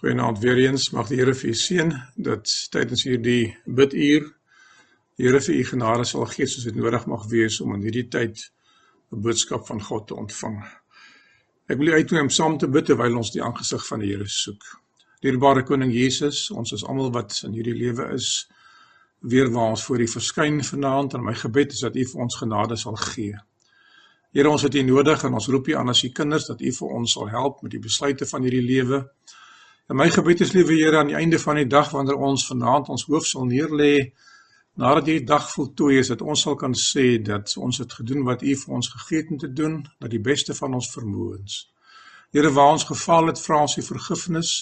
Goeienaand weer eens. Mag die Here vir u seën dat tydens hierdie biduur die Here vir u genade sal gee soos dit nodig mag wees om in hierdie tyd 'n boodskap van God te ontvang. Ek wil u uitnooi om saam te bid terwyl ons die aangesig van die Here soek. Dierbare koning Jesus, ons is almal wat in hierdie lewe is weer waar ons voor u verskyn vanaand en my gebed is dat u vir ons genade sal gee. Here, ons het u nodig en ons roep u aan as u kinders dat u vir ons sal help met die besluite van hierdie lewe. En my gebed is liewe Here aan die einde van die dag wanneer ons vanaand ons hoof sal neerlê nadat hierdie dag voltooi is dat ons sal kan sê dat ons het gedoen wat U vir ons gegee het om te doen, dat die beste van ons vermoëns. Here, waar ons gefaal het, vra ons U vergifnis,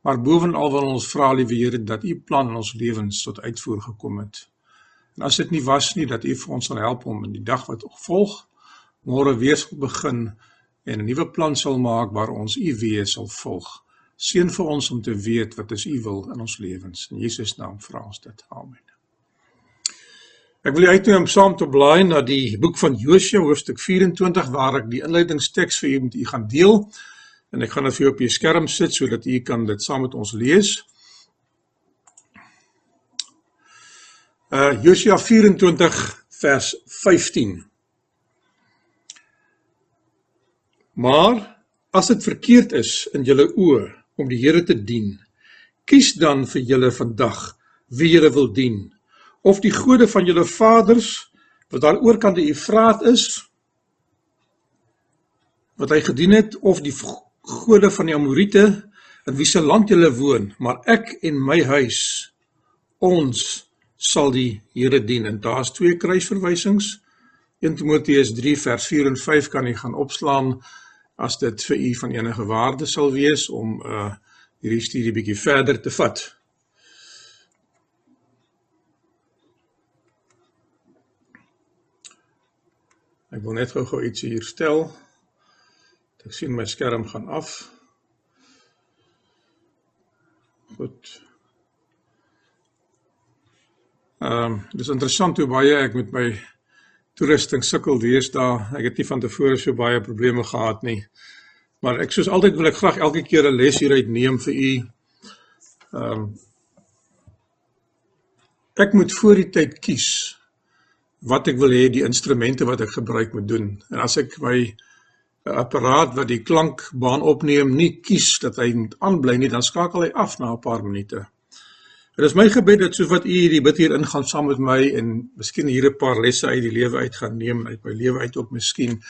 maar bovenal wil ons vra liewe Here dat U plan in ons lewens tot uitvoer gekom het. En as dit nie was nie dat U vir ons sal help om in die dag wat volg môre weer sal begin en 'n nuwe plan sal maak waar ons U wees sal volg. Seën vir ons om te weet wat is U wil in ons lewens. In Jesus naam vra ons dit. Amen. Ek wil u uitnooi om saam te blaai na die boek van Josua hoofstuk 24 waar ek die inleidingsteks vir u met u gaan deel. En ek gaan dit vir u op die skerm sit sodat u kan dit saam met ons lees. Uh Josua 24 vers 15. Maar as dit verkeerd is in julle oë om die Here te dien. Kies dan vir julle vandag wie julle wil dien. Of die gode van julle vaders wat daar oorkant die Efraat is wat hy gedien het of die gode van die Amorite in wie se land julle woon, maar ek en my huis ons sal die Here dien. En daar's twee kruisverwysings. 1 Timoteus 3 vers 4 en 5 kan jy gaan opslaan as dit vir u van enige waarde sal wees om uh hierdie studie bietjie verder te vat. Ek wil net gou-gou iets hier stel. Ek sien my skerm gaan af. Goed. Ehm um, dis interessant hoe baie ek met my toerusting sukkel deesdae. Ek het nie van tevore so baie probleme gehad nie. Maar ek soos altyd wil ek graag elke keer 'n les hieruit neem vir u. Ehm um, ek moet voor die tyd kies wat ek wil hê die instrumente wat ek gebruik moet doen. En as ek my apparaat wat die klankbaan opneem nie kies dat hy moet aanbly nie, dan skakel hy af na 'n paar minute. Dit is my gebed dat soos wat u hierdie bid hier ingaan saam met my en miskien hier 'n paar lesse uit die lewe uit gaan neem uit my lewe uit ook miskien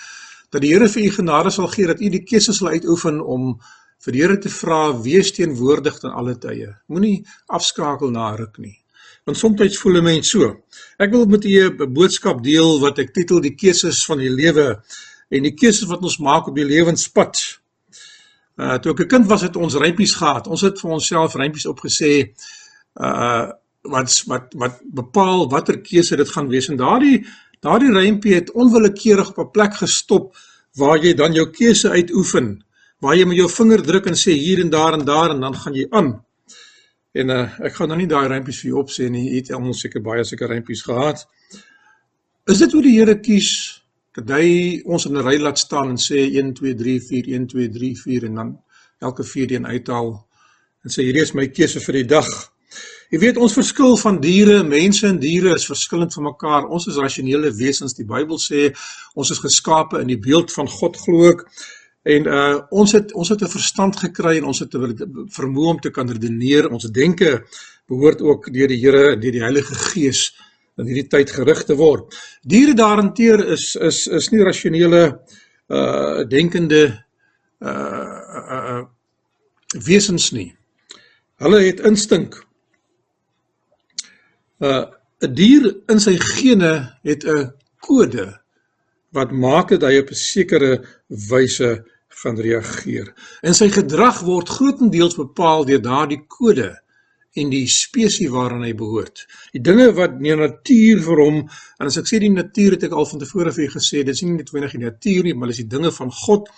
dat die Here vir u genade sal gee dat u die keuse sal uitoefen om vir die Here te vra wees teenwoordig in alle tye. Moenie afskakel na ruk nie. Want soms voel 'n mens so. Ek wil met u 'n boodskap deel wat ek titel die keuses van die lewe en die keuses wat ons maak op die lewenspad. Uh toe ek 'n kind was het ons rympies gehad. Ons het vir onsself rympies opgesê uh wat wat wat bepaal watter keuse dit gaan wees. En daardie daardie rympie het onwillekeurig op 'n plek gestop waar jy dan jou keuse uitoefen. Waar jy met jou vinger druk en sê hier en daar en daar en dan gaan jy aan. En uh ek gaan nou nie daai rympies vir jou opsê nie. Jy het almal seker baie seker rympies gehad. Is dit hoe die Here kies dat hy ons in 'n ry laat staan en sê 1 2 3 4 1 2 3 4 en dan elke 4 een uithaal en sê hierdie is my keuse vir die dag Jy weet ons verskil van diere, mense en diere is verskillend van mekaar. Ons is rasionele wesens. Die Bybel sê ons is geskape in die beeld van God glo ek. En uh ons het ons het 'n verstand gekry en ons het 'n vermoë om te kan redeneer. Ons denke behoort ook deur die Here, deur die Heilige Gees in hierdie tyd gerig te word. Diere daarenteer is is is nie rasionele uh denkende uh, uh, uh wesens nie. Hulle het instink. Uh 'n dier in sy gene het 'n kode wat maak dat hy op 'n sekere wyse gaan reageer. En sy gedrag word grootendeels bepaal deur daardie kode en die spesies waaraan hy behoort. Die dinge wat die natuur vir hom en as ek sê die natuur het ek al van tevore vir julle gesê, dit is nie net wenig die natuur nie, maar dit is die dinge van God.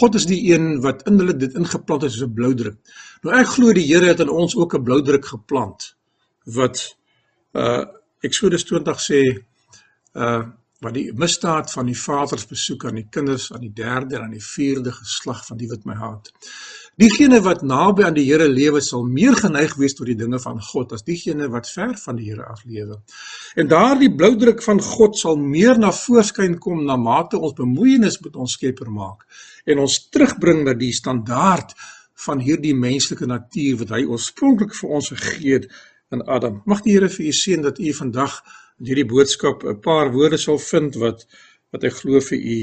God is die een wat in hulle dit ingeplant het soos 'n bloudruk. Nou ek glo die Here het in ons ook 'n bloudruk geplant wat uh Eksodus 20 sê uh wat die misdaad van die vaders besoek aan die kinders aan die derde en aan die vierde geslag van die wat my haat. Diegene wat naby aan die Here lewe sal meer geneig wees tot die dinge van God as diegene wat ver van die Here af lewe. En daardie bloudruk van God sal meer na voorskyn kom na mate ons bemoeienis met ons Skepper maak en ons terugbring na die standaard van hierdie menslike natuur wat hy oorspronklik vir ons gegee het in Adam. Mag die Here vir u seën dat u vandag in hierdie boodskap 'n paar woorde sal vind wat wat ek glo vir u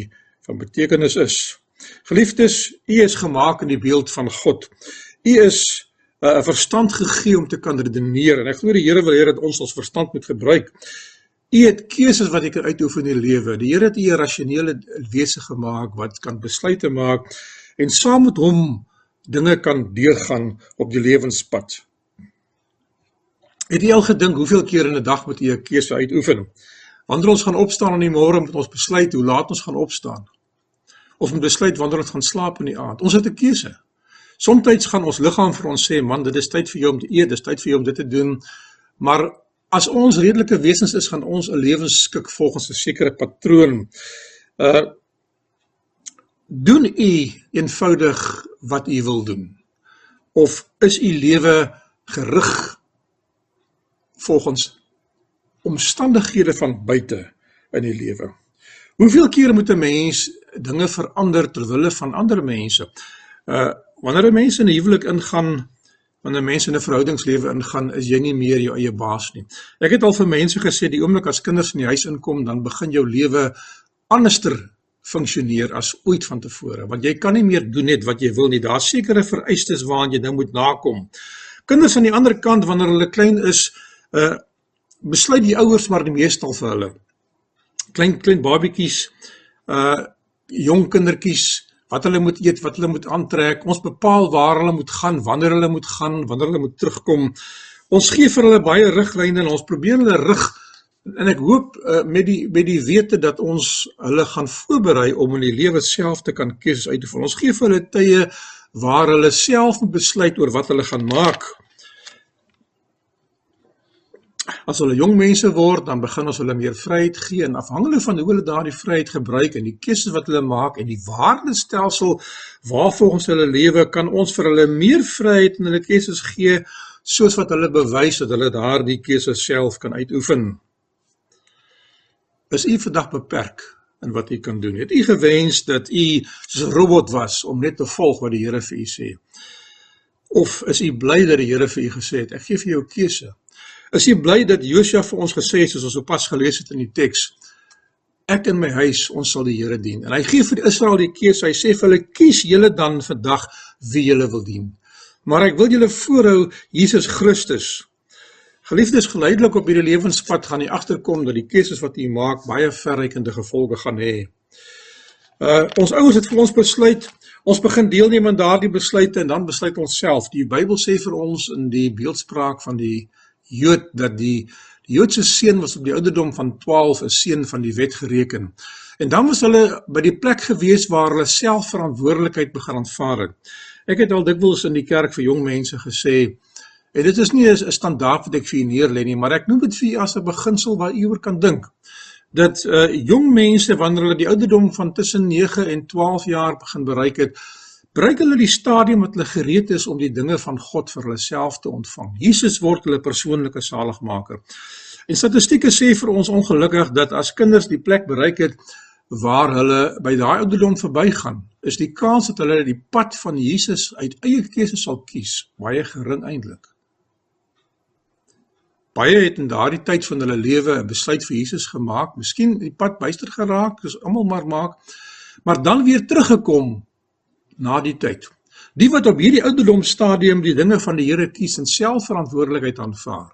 van betekenis is. Geliefdes, u is gemaak in die beeld van God. U is 'n uh, verstand gegee om te kan redeneer en ek glo die Here wil hê dat ons ons verstand moet gebruik. U het keuses wat jy kan uitoefen in die lewe. Die Here het u 'n rasionele wese gemaak wat kan besluite maak en saam met hom dinge kan deurgaan op die lewenspad. Het jy al gedink hoeveel keer in 'n dag moet jy 'n keuse uitoefen? Wanneer ons gaan opstaan in die môre moet ons besluit hoe laat ons gaan opstaan of moet besluit wanneer ons gaan slaap in die aand. Ons het 'n keuse. Somstyds gaan ons liggaam vir ons sê, "Man, dit is tyd vir jou om te eet, dit is tyd vir jou om dit te doen." Maar as ons redelike wesens is, gaan ons 'n lewensskik volgens 'n sekere patroon. Uh doen u eenvoudig wat u wil doen? Of is u lewe gerig volgens omstandighede van buite in die lewe? Hoeveel kere moet 'n mens dinge verander ter wille van ander mense. Uh wanneer 'n mens in 'n huwelik ingaan, wanneer mense in 'n verhoudingslewe ingaan, is jy nie meer jou eie baas nie. Ek het al vir mense gesê die oomblik as kinders in die huis inkom, dan begin jou lewe anderster funksioneer as ooit vantevore, want jy kan nie meer doen net wat jy wil nie. Daar's sekere vereistes waaraan jy nou moet nakom. Kinders aan die ander kant wanneer hulle klein is, uh besluit die ouers maar die meestal vir hulle. Klein klein babietjies uh jong kindertjies wat hulle moet eet, wat hulle moet aantrek. Ons bepaal waar hulle moet gaan, wanneer hulle moet gaan, wanneer hulle moet terugkom. Ons gee vir hulle baie riglyne en ons probeer hulle rig en ek hoop uh, met die met die wete dat ons hulle gaan voorberei om in die lewe self te kan keuses uit te voer. Ons gee vir hulle tye waar hulle self moet besluit oor wat hulle gaan maak as hulle jong mense word, dan begin ons hulle meer vryheid gee en afhangende van hoe hulle daardie vryheid gebruik en die keuses wat hulle maak en die waardestelsel waarvolgens hulle lewe, kan ons vir hulle meer vryheid in hulle keuses gee soos wat hulle bewys dat hulle daardie keuses self kan uitoefen. Is u vandag beperk in wat u kan doen? Het u gewens dat u soos 'n robot was om net te volg wat die Here vir u sê? Of is u bly dat die Here vir u gesê het, ek gee vir jou keuse? Is jy bly dat Josua vir ons gesê het soos ons sopas gelees het in die teks? Ek en my huis, ons sal die Here dien. En hy gee vir Israel die keuse. Hy sê vir hulle: "Kies julle dan vandag wie julle wil dien." Maar ek wil julle voorhou Jesus Christus. Geliefdes, geleidelik op hierdie lewenspad gaan jy agterkom dat die keuses wat jy maak baie verrykende gevolge gaan hê. Uh ons ouers het vir ons besluit, ons begin deelneem aan daardie besluite en dan besluit ons self. Die Bybel sê vir ons in die beeldspraak van die Jood dat die die Joodse seun was op die ouderdom van 12 'n seun van die wet gereken. En dan was hulle by die plek gewees waar hulle self verantwoordelikheid begin aanvaar het. Ek het al dikwels in die kerk vir jong mense gesê en dit is nie 'n standaard wat ek vir u neerlê nie, maar ek noem dit vir u as 'n beginsel waar u oor kan dink. Dat uh jong mense wanneer hulle die ouderdom van tussen 9 en 12 jaar begin bereik het, bereik hulle die stadium wat hulle gereed is om die dinge van God vir hulle self te ontvang. Jesus word hulle persoonlike saligmaker. En statistieke sê vir ons ongelukkig dat as kinders die plek bereik het waar hulle by daai ouderdom verbygaan, is die kans dat hulle die pad van Jesus uit eie keuse sal kies baie gering eintlik. Baie het in daardie tyd van hulle lewe 'n besluit vir Jesus gemaak, miskien die pad byster geraak, soos almal maar maak, maar dan weer teruggekom na die tyd. Die wat op hierdie ouderdom stadium die dinge van die Here kies en self verantwoordelikheid aanvaar,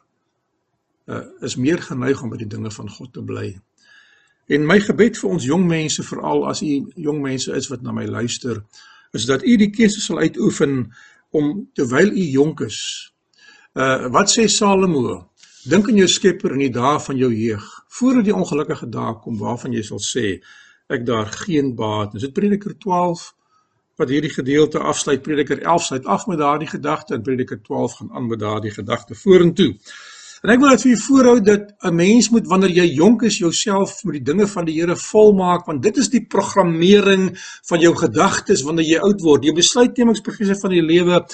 uh, is meer geneig om by die dinge van God te bly. En my gebed vir ons jong mense, veral as u jong mense is wat na my luister, is dat u die keuse sal uitoefen om terwyl u jonk is. Uh wat sê Salomo? Dink aan jou Skepper in die dae van jou jeug, voordat die ongelukkige dae kom waarvan jy sal sê ek daar geen baat. Dis Prediker 12 wat hierdie gedeelte afsluit Prediker 11 sluit af met daardie gedagte en Prediker 12 gaan aan met daardie gedagte vorentoe. En ek wil dit vir u voorhou dat 'n mens moet wanneer jy jonk is jouself met die dinge van die Here volmaak want dit is die programmering van jou gedagtes wanneer jy oud word. Jou besluitnemingsprosesse van die lewe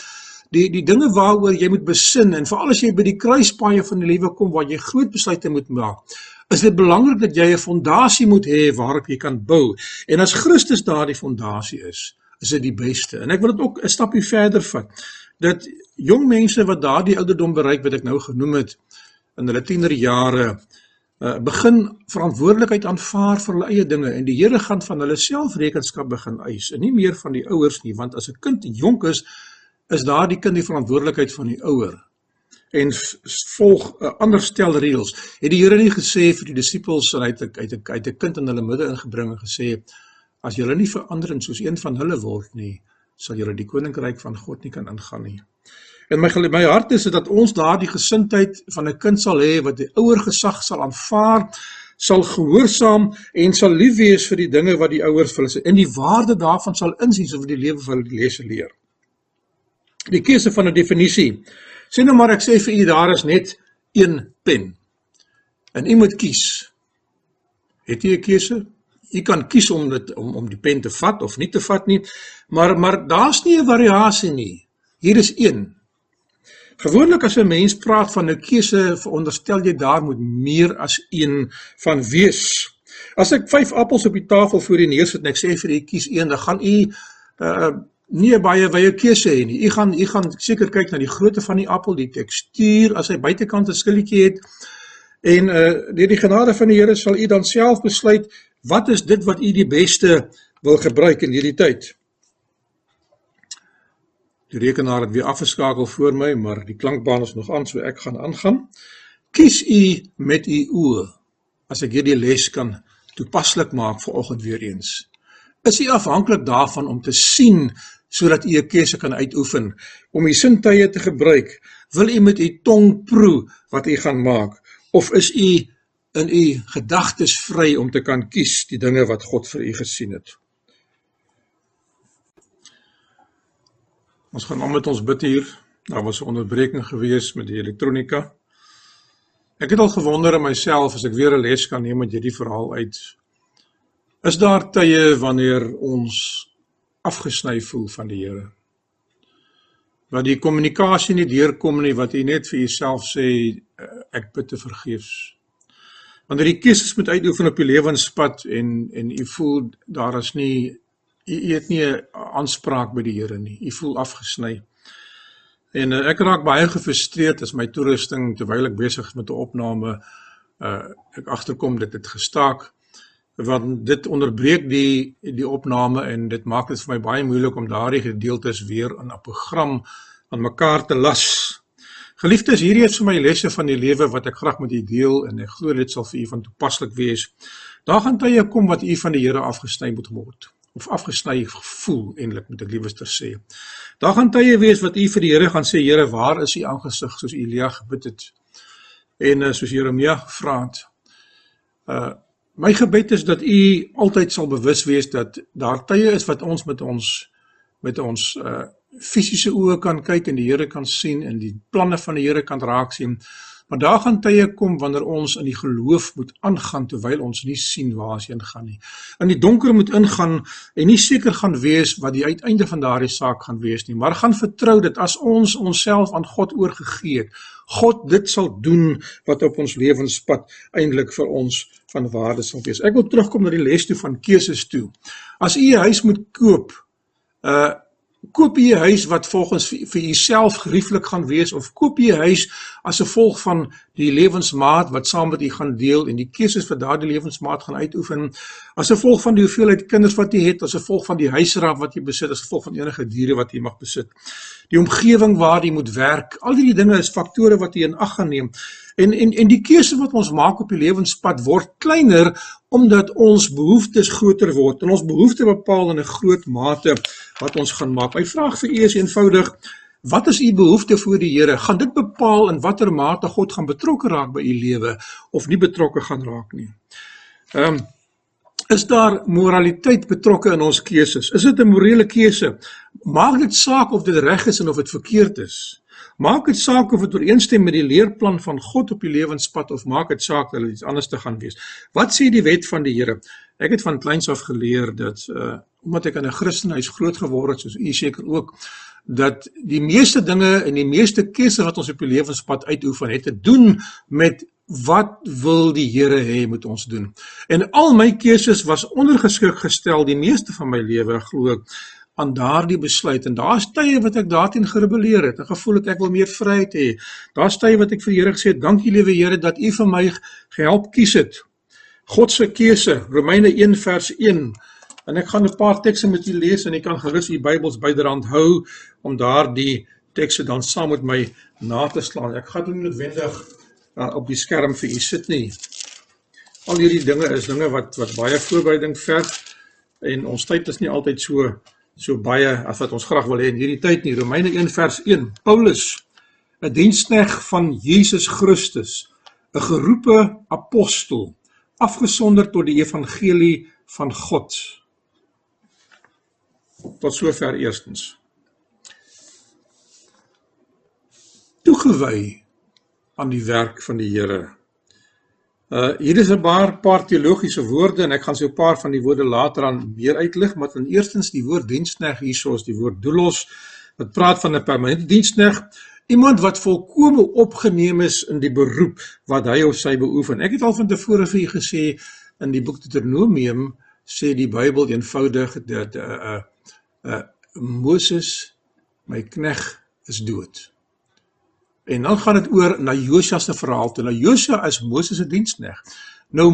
die die dinge waaroor jy moet besin en veral as jy by die kruispaaie van die lewe kom waar jy groot besluite moet maak is dit belangrik dat jy 'n fondasie moet hê waarop jy kan bou. En as Christus daardie fondasie is, is dit die beste. En ek wil dit ook 'n stapie verder vat. Dat jong mense wat daardie ouderdom bereik wat ek nou genoem het in hulle tienerjare uh, begin verantwoordelikheid aanvaar vir hulle eie dinge en die Here gaan van hulle self rekenskap begin eis en nie meer van die ouers nie want as 'n kind jonk is is daardie kind die verantwoordelikheid van die ouer en volg 'n uh, ander stel reëls. Het die Here nie gesê vir die disippels en hy het uit 'n uit 'n kind in hulle midde ingebring en gesê as julle nie verander soos een van hulle word nie, sal julle die koninkryk van God nie kan ingaan nie. En my my hart is dat ons daardie gesindheid van 'n kind sal hê wat die ouer gesag sal aanvaar, sal gehoorsaam en sal lief wees vir die dinge wat die ouers vir hulle sê en die waarde daarvan sal insien so vir die lewe van die lesse leer. Die keuse van 'n definisie Sien nou maar ek sê vir u daar is net een pen. En u moet kies. Het u 'n keuse? U kan kies om dit om om die pen te vat of nie te vat nie, maar maar daar's nie 'n variasie nie. Hier is een. Gewoonlik as 'n mens praat van 'n keuse, veronderstel jy daar moet meer as een van wees. As ek 5 appels op die tafel voor u neersit en ek sê vir u kies een, dan gaan u uh nie baie wye keuse hê nie. U gaan u gaan seker kyk na die grootte van die appel, die tekstuur, as hy buitekant 'n skilletjie het. En uh deur die genade van die Here sal u dan self besluit wat is dit wat u die beste wil gebruik in hierdie tyd. Die rekenaar het weer afgeskakel voor my, maar die klankbaan is nog aan, so ek gaan aangaan. Kies u met u oë as ek hierdie les kan toepaslik maak vir oggend weer eens. Is u afhanklik daarvan om te sien sodat u 'n keuse kan uitoefen om u sintuie te gebruik. Wil u met u tong proe wat u gaan maak of is u in u gedagtes vry om te kan kies die dinge wat God vir u gesien het? Ons gaan aan met ons bid hier. Daar was 'n onderbreking gewees met die elektronika. Ek het al gewonder in myself as ek weer 'n les kan neem met hierdie verhaal uit. Is daar tye wanneer ons afgesny voel van die Here. Wat die kommunikasie nie deurkom nie wat jy net vir jouself sê ek bid te vergeefs. Wanneer jy keuses moet uitoefen op jou lewenspad en en jy voel daar is nie jy het nie 'n aanspraak by die Here nie. Jy voel afgesny. En uh, ek raak baie gefrustreerd as my toerusting terwyl ek besig is met 'n opname uh ek agterkom dit het gestaak want dit onderbreek die die opname en dit maak dit vir my baie moeilik om daardie gedeeltes weer in 'n program aan mekaar te las. Geliefdes, hierdie is vir my lesse van die lewe wat ek graag met u deel en ek glo dit sal vir u van toepaslik wees. Daar gaan tye kom wat u van die Here afgesny moet word of afgesny gevoel eintlik moet ek liewer sê. Daar gaan tye wees wat u vir die Here gaan sê, Here, waar is u aangesig soos Elia gebid het en uh, soos Jeremia gevra het. Uh My gebed is dat u altyd sal bewus wees dat daar tye is wat ons met ons met ons uh fisiese oë kan kyk en die Here kan sien en die planne van die Here kan raak sien. Maar daar gaan tye kom wanneer ons in die geloof moet aangaan terwyl ons nie sien waar ons heen gaan nie. In die donker moet ingaan en nie seker gaan wees wat die uiteinde van daardie saak gaan wees nie, maar gaan vertrou dat as ons onsself aan God oorgegee het, God dit sal doen wat op ons lewenspad eintlik vir ons van waarde sal wees. Ek wil terugkom na die les toe van keuses toe. As u 'n huis moet koop, uh koop jy 'n huis wat volgens vir, vir jouself gerieflik gaan wees of koop jy 'n huis as gevolg van die lewensmaat wat saam met u gaan deel en die keuses vir daardie lewensmaat gaan uitoefen as gevolg van die hoeveelheid kinders wat jy het as gevolg van die huisraad wat jy besit as gevolg van enige diere wat jy mag besit. Die omgewing waar jy moet werk al hierdie dinge is faktore wat jy in ag gaan neem En en en die keuse wat ons maak op die lewenspad word kleiner omdat ons behoeftes groter word en ons behoeftes bepaal in 'n groot mate wat ons gaan maak. My vraag vir u is eenvoudig: wat is u behoefte voor die Here? Gaan dit bepaal in watter mate God gaan betrokke raak by u lewe of nie betrokke gaan raak nie? Ehm um, is daar moraliteit betrokke in ons keuses? Is dit 'n morele keuse? Maak dit saak of dit reg is en of dit verkeerd is? Maak dit saak of dit ooreenstem met die leerplan van God op die lewenspad of maak dit saak dat dit iets anders te gaan wees. Wat sê die wet van die Here? Ek het van kleins af geleer dat uh omdat ek in 'n Christenhuis groot geword het soos u seker ook dat die meeste dinge en die meeste keuses wat ons op die lewenspad uitoefen het te doen met wat wil die Here hê moet ons doen. En al my keuses was ondergeskik gestel die meeste van my lewe glo ek aan daardie besluit en daar's tye wat ek daarteen gerebelleer het. Ek gevoel het ek wil meer vryheid hê. Daar's tye wat ek vir die Here gesê het, "Dankie liewe Here dat U vir my gehelp kies het." God se keuse, Romeine 1 vers 1. En ek gaan 'n paar tekste met julle lees en jy kan gerus u Bybels byderhand hou om daardie tekste dan saam met my na te slaan. Ek gaan dit noodwendig uh, op die skerm vir u sit nie. Al hierdie dinge is dinge wat wat baie voorbereiding verg en ons tyd is nie altyd so so baie as wat ons graag wil hê in hierdie tyd nie. Romeine 1 vers 1. Paulus, 'n diensknegt van Jesus Christus, 'n geroepe apostel, afgesonder tot die evangelie van God. Tot sover eerstens. Toegewy aan die werk van die Here Uh hier is 'n paar paar teologiese woorde en ek gaan so 'n paar van die woorde later aan meer uitlig, maar dan eerstens die woord dienskneg hierso is die woord doulos wat praat van 'n permanente dienskneg, iemand wat volkome opgeneem is in die beroep wat hy of sy beoefen. Ek het al van tevore vir u gesê in die boek Deuteronomium sê die Bybel eenvoudig dat uh, uh, uh, Moses my knegg is dood. En dan gaan dit oor na Josua se verhaal toe. Nou Josua is Moses se dienskneg. Nou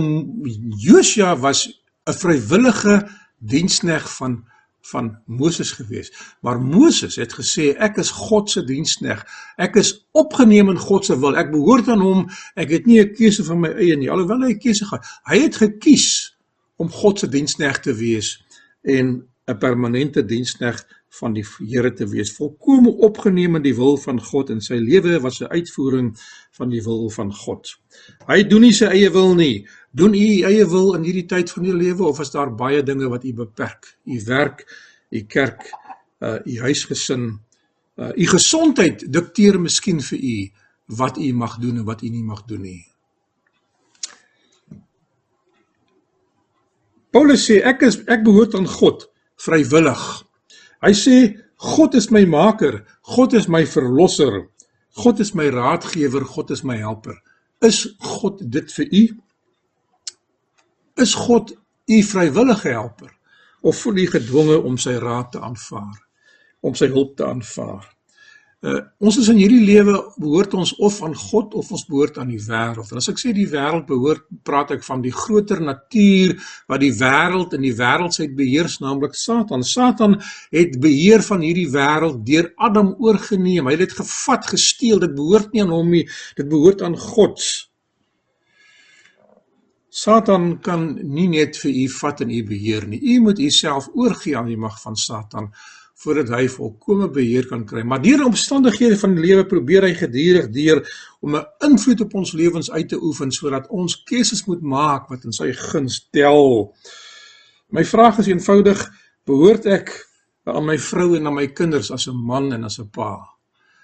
Josua was 'n vrywillige dienskneg van van Moses gewees. Maar Moses het gesê ek is God se dienskneg. Ek is opgeneem in God se wil. Ek behoort aan hom. Ek het nie 'n keuse van my eie nie. Alhoewel hy 'n keuse gehad. Hy het gekies om God se dienskneg te wees en 'n permanente dienskneg van die Here te wees, volkome opgeneem in die wil van God en sy lewe was 'n uitvoering van die wil van God. Hy doen nie sy eie wil nie. Doen u eie wil in hierdie tyd van u lewe of is daar baie dinge wat u beperk? U werk, u kerk, uh u huisgesin, uh u gesondheid dikteer miskien vir u wat u mag doen en wat u nie mag doen nie. Paulus sê ek is ek behoort aan God vrywillig. Hy sê God is my maker, God is my verlosser, God is my raadgewer, God is my helper. Is God dit vir u? Is God u vrywillige helper of voel u gedwonge om sy raad te aanvaar, om sy hulp te aanvaar? Uh, ons is in hierdie lewe behoort ons of aan God of ons behoort aan die wêreld. En as ek sê die wêreld behoort, praat ek van die groter natuur wat die wêreld in die wêreldsheid beheers, naamlik Satan. Satan het beheer van hierdie wêreld deur Adam oorgeneem. Hy het dit gevat, gesteel. Dit behoort nie aan hom nie. Dit behoort aan God. Satan kan nie net vir u vat en u beheer nie. U moet u self oorgee aan die mag van Satan voordat hy volkomme beheer kan kry. Maar deur omstandighede van die lewe probeer hy gedurig deur om 'n invloed op ons lewens uit te oefen sodat ons keuses moet maak wat in sy guns tel. My vraag is eenvoudig: behoort ek aan my vrou en aan my kinders as 'n man en as 'n pa?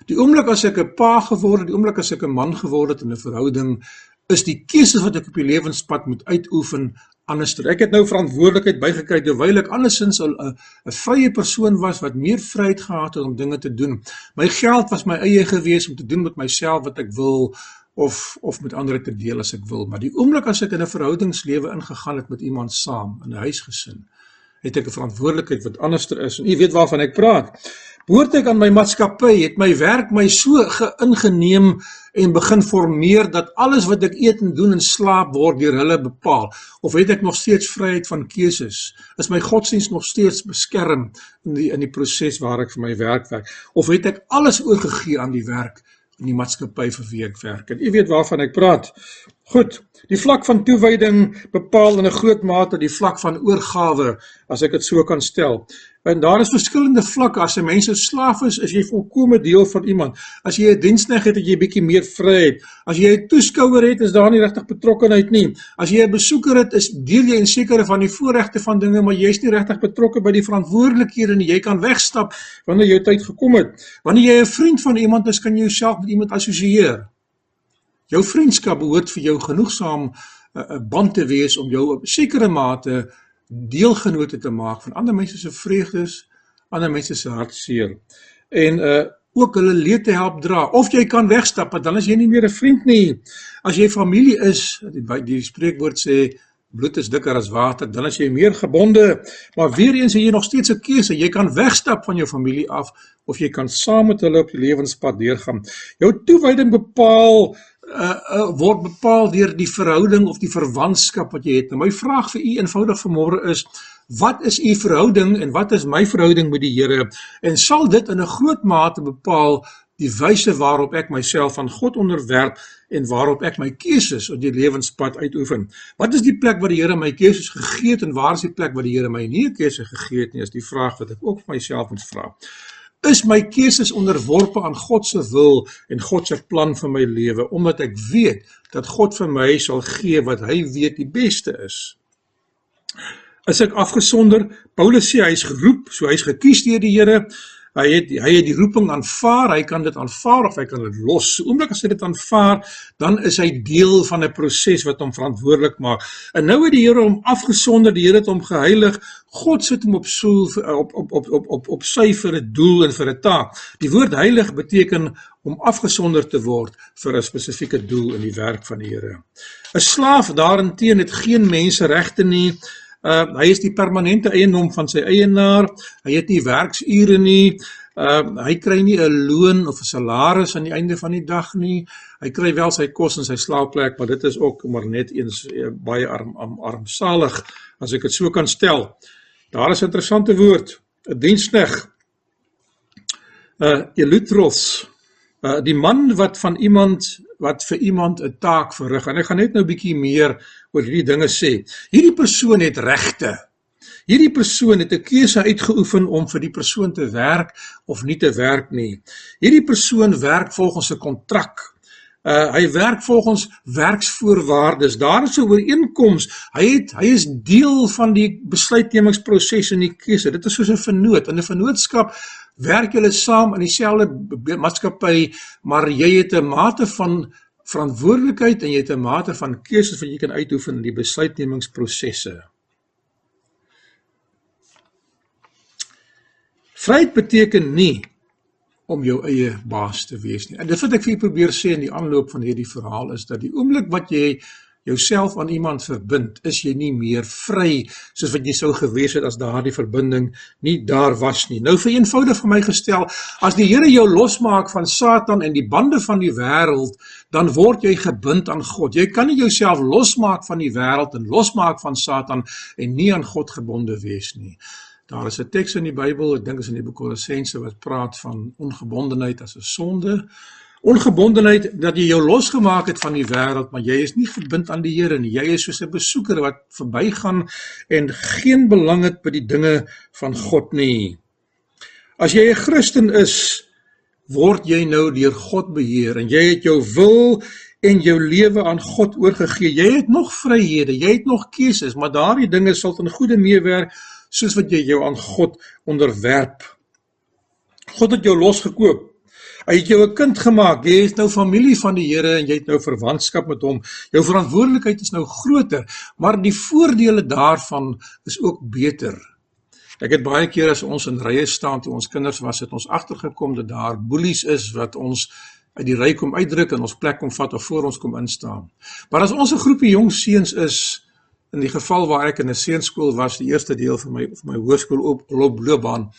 Die oomblik as ek 'n pa geword het, die oomblik as ek 'n man geword het in 'n verhouding, is die keuses wat ek op die lewenspad moet uitoefen anderster. Ek het nou verantwoordelikheid bygekry terwyl ek andersins 'n 'n vrye persoon was wat meer vryheid gehad het om dinge te doen. My geld was my eie gewees om te doen met myself wat ek wil of of met ander te deel as ek wil. Maar die oomblik as ek in 'n verhoudingslewe ingegaan het met iemand saam in 'n huisgesin, het ek 'n verantwoordelikheid wat anderster is. En u weet waarvan ek praat. Behoort ek aan my maatskappy, het my werk my so geïngeneem en begin formeer dat alles wat ek eet en doen en slaap word deur hulle bepaal of het ek nog steeds vryheid van keuses? Is my godsdienst nog steeds beskerm in die in die proses waar ek vir my werk werk of het ek alles oorgegee aan die werk in die maatskappy vir wie ek werk? En u weet waarvan ek praat. Goed, die vlak van toewyding bepaal in 'n groot mate die vlak van oorgawe, as ek dit so kan stel. En daar is verskillende vlakke. As 'n mens 'n slaaf is, is jy volkome deel van iemand. As jy 'n diensknegt het, het jy bietjie meer vryheid. As jy 'n toeskouer het, is daar nie regtig betrokkeheid nie. As jy 'n besoeker het, is deel jy in sekere van die voorregte van dinge, maar jy's nie regtig betrokke by die verantwoordelikhede nie. Jy kan wegstap wanneer jou tyd gekom het. Wanneer jy 'n vriend van iemand is, kan jy jouself met iemand assosieer. Jou vriendskap behoort vir jou genoegsaam 'n uh, band te wees om jou op sekere mate deelgenote te maak van ander mense se vreugdes, ander mense se hartseer. En uh ook hulle leed te help dra. Of jy kan wegstap, dan is jy nie meer 'n vriend nie. As jy familie is, die die spreekwoord sê bloed is dikker as water, dan is jy meer gebonde. Maar weer eens het jy nog steeds 'n keuse. Jy kan wegstap van jou familie af of jy kan saam met hulle op die lewenspad deurgaan. Jou toewyding bepaal uh, uh word bepaal deur die verhouding of die verwantskap wat jy het. Nou my vraag vir u eenvoudig vanmôre is wat is u verhouding en wat is my verhouding met die Here en sal dit in 'n groot mate bepaal die wyse waarop ek myself aan God onderwerp en waarop ek my keuses op die lewenspad uitoefen. Wat is die plek waar die Here my keuses gegee het en waar is die plek waar die Here my nie 'n keuse gegee het nie? Is die vraag wat ek ook vir myself moet vra is my keuses onderworpe aan God se wil en God se plan vir my lewe omdat ek weet dat God vir my sal gee wat hy weet die beste is. As ek afgesonder, Paulus sê hy's geroep, so hy's gekies deur die Here Hy het hy het die roeping aanvaar, hy kan dit aanvaar of hy kan dit los. Oomblik as hy dit aanvaar, dan is hy deel van 'n proses wat hom verantwoordelik maak. En nou het die Here hom afgesonder, die Here het hom geheilig. God sit hom op soel op op op op op op sy vir 'n doel en vir 'n taak. Die woord heilig beteken om afgesonder te word vir 'n spesifieke doel in die werk van die Here. 'n Slaaf daarenteen het geen menseregte nie. Uh hy is die permanente eiendom van sy eienaar. Hy het nie werksure nie. Uh hy kry nie 'n loon of 'n salaris aan die einde van die dag nie. Hy kry wel sy kos en sy slaapplek, maar dit is ook maar net eens uh, baie arm, arm armsalig as ek dit so kan stel. Daar is 'n interessante woord, 'n dienskneg. Uh Elutros. Uh die man wat van iemand wat vir iemand 'n taak verrig. En ek gaan net nou 'n bietjie meer oor hierdie dinge sê. Hierdie persoon het regte. Hierdie persoon het 'n keuse uitgeoefen om vir die persoon te werk of nie te werk nie. Hierdie persoon werk volgens 'n kontrak. Uh hy werk volgens werksvoorwaardes. Daar is 'n ooreenkoms. Hy het hy is deel van die besluitnemingsproses in die keuse. Dit is soos 'n vennoot. In 'n vennootskap werk julle saam in dieselfde maatskappy, maar jy het 'n mate van verantwoordelikheid en jy het 'n mate van keuses wat jy kan uitoefen in die besluitnemingsprosesse. Vryheid beteken nie om jou eie baas te wees nie. En dit wat ek vir julle probeer sê in die aanloop van hierdie verhaal is dat die oomblik wat jy jouself aan iemand verbind, is jy nie meer vry soos wat jy sou gewees het as daardie verbinding nie daar was nie. Nou vir eenvoudig vir my gestel, as die Here jou losmaak van Satan en die bande van die wêreld, dan word jy gebind aan God. Jy kan nie jouself losmaak van die wêreld en losmaak van Satan en nie aan God gebonde wees nie. Daar is 'n teks in die Bybel, ek dink is in die boek Kolossense wat praat van ongebondenheid as 'n sonde ongebondenheid dat jy jou losgemaak het van die wêreld, maar jy is nie verbind aan die Here nie. Jy is soos 'n besoeker wat verbygaan en geen belang het by die dinge van God nie. As jy 'n Christen is, word jy nou deur God beheer en jy het jou wil en jou lewe aan God oorgegee. Jy het nog vryhede, jy het nog keuses, maar daardie dinge sal ten goeie meewerk soos wat jy jou aan God onderwerp. God het jou losgekoop Hy het jou 'n kind gemaak. Jy is nou familie van die Here en jy het nou verwantskap met hom. Jou verantwoordelikheid is nou groter, maar die voordele daarvan is ook beter. Ek het baie keer as ons in rye staan toe ons kinders was, het ons agtergekom dat daar boelies is wat ons uit die ry kom uitdruk en ons plek kom vat of voor ons kom instaan. Maar as ons 'n groepie jong seuns is in die geval waar ek in 'n seunskool was, die eerste deel van my van my hoërskool op loopbaan.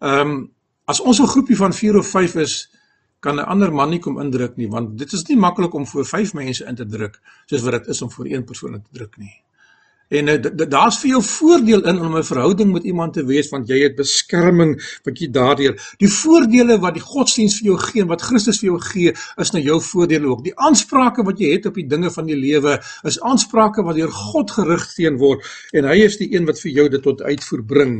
Ehm um, as ons 'n groepie van 4 of 5 is, kan 'n ander man nie kom indruk nie want dit is nie maklik om voor 5 mense in te druk soos wat dit is om voor een persoon in te druk nie. En uh, daar's vir jou voordeel in om 'n verhouding met iemand te wees want jy het beskerming wat jy daardeur. Die voordele wat die godsdiens vir jou gee en wat Christus vir jou gee, is na jou voordele ook. Die aansprake wat jy het op die dinge van die lewe is aansprake wat deur God gerig teen word en hy is die een wat vir jou dit tot uitvoer bring.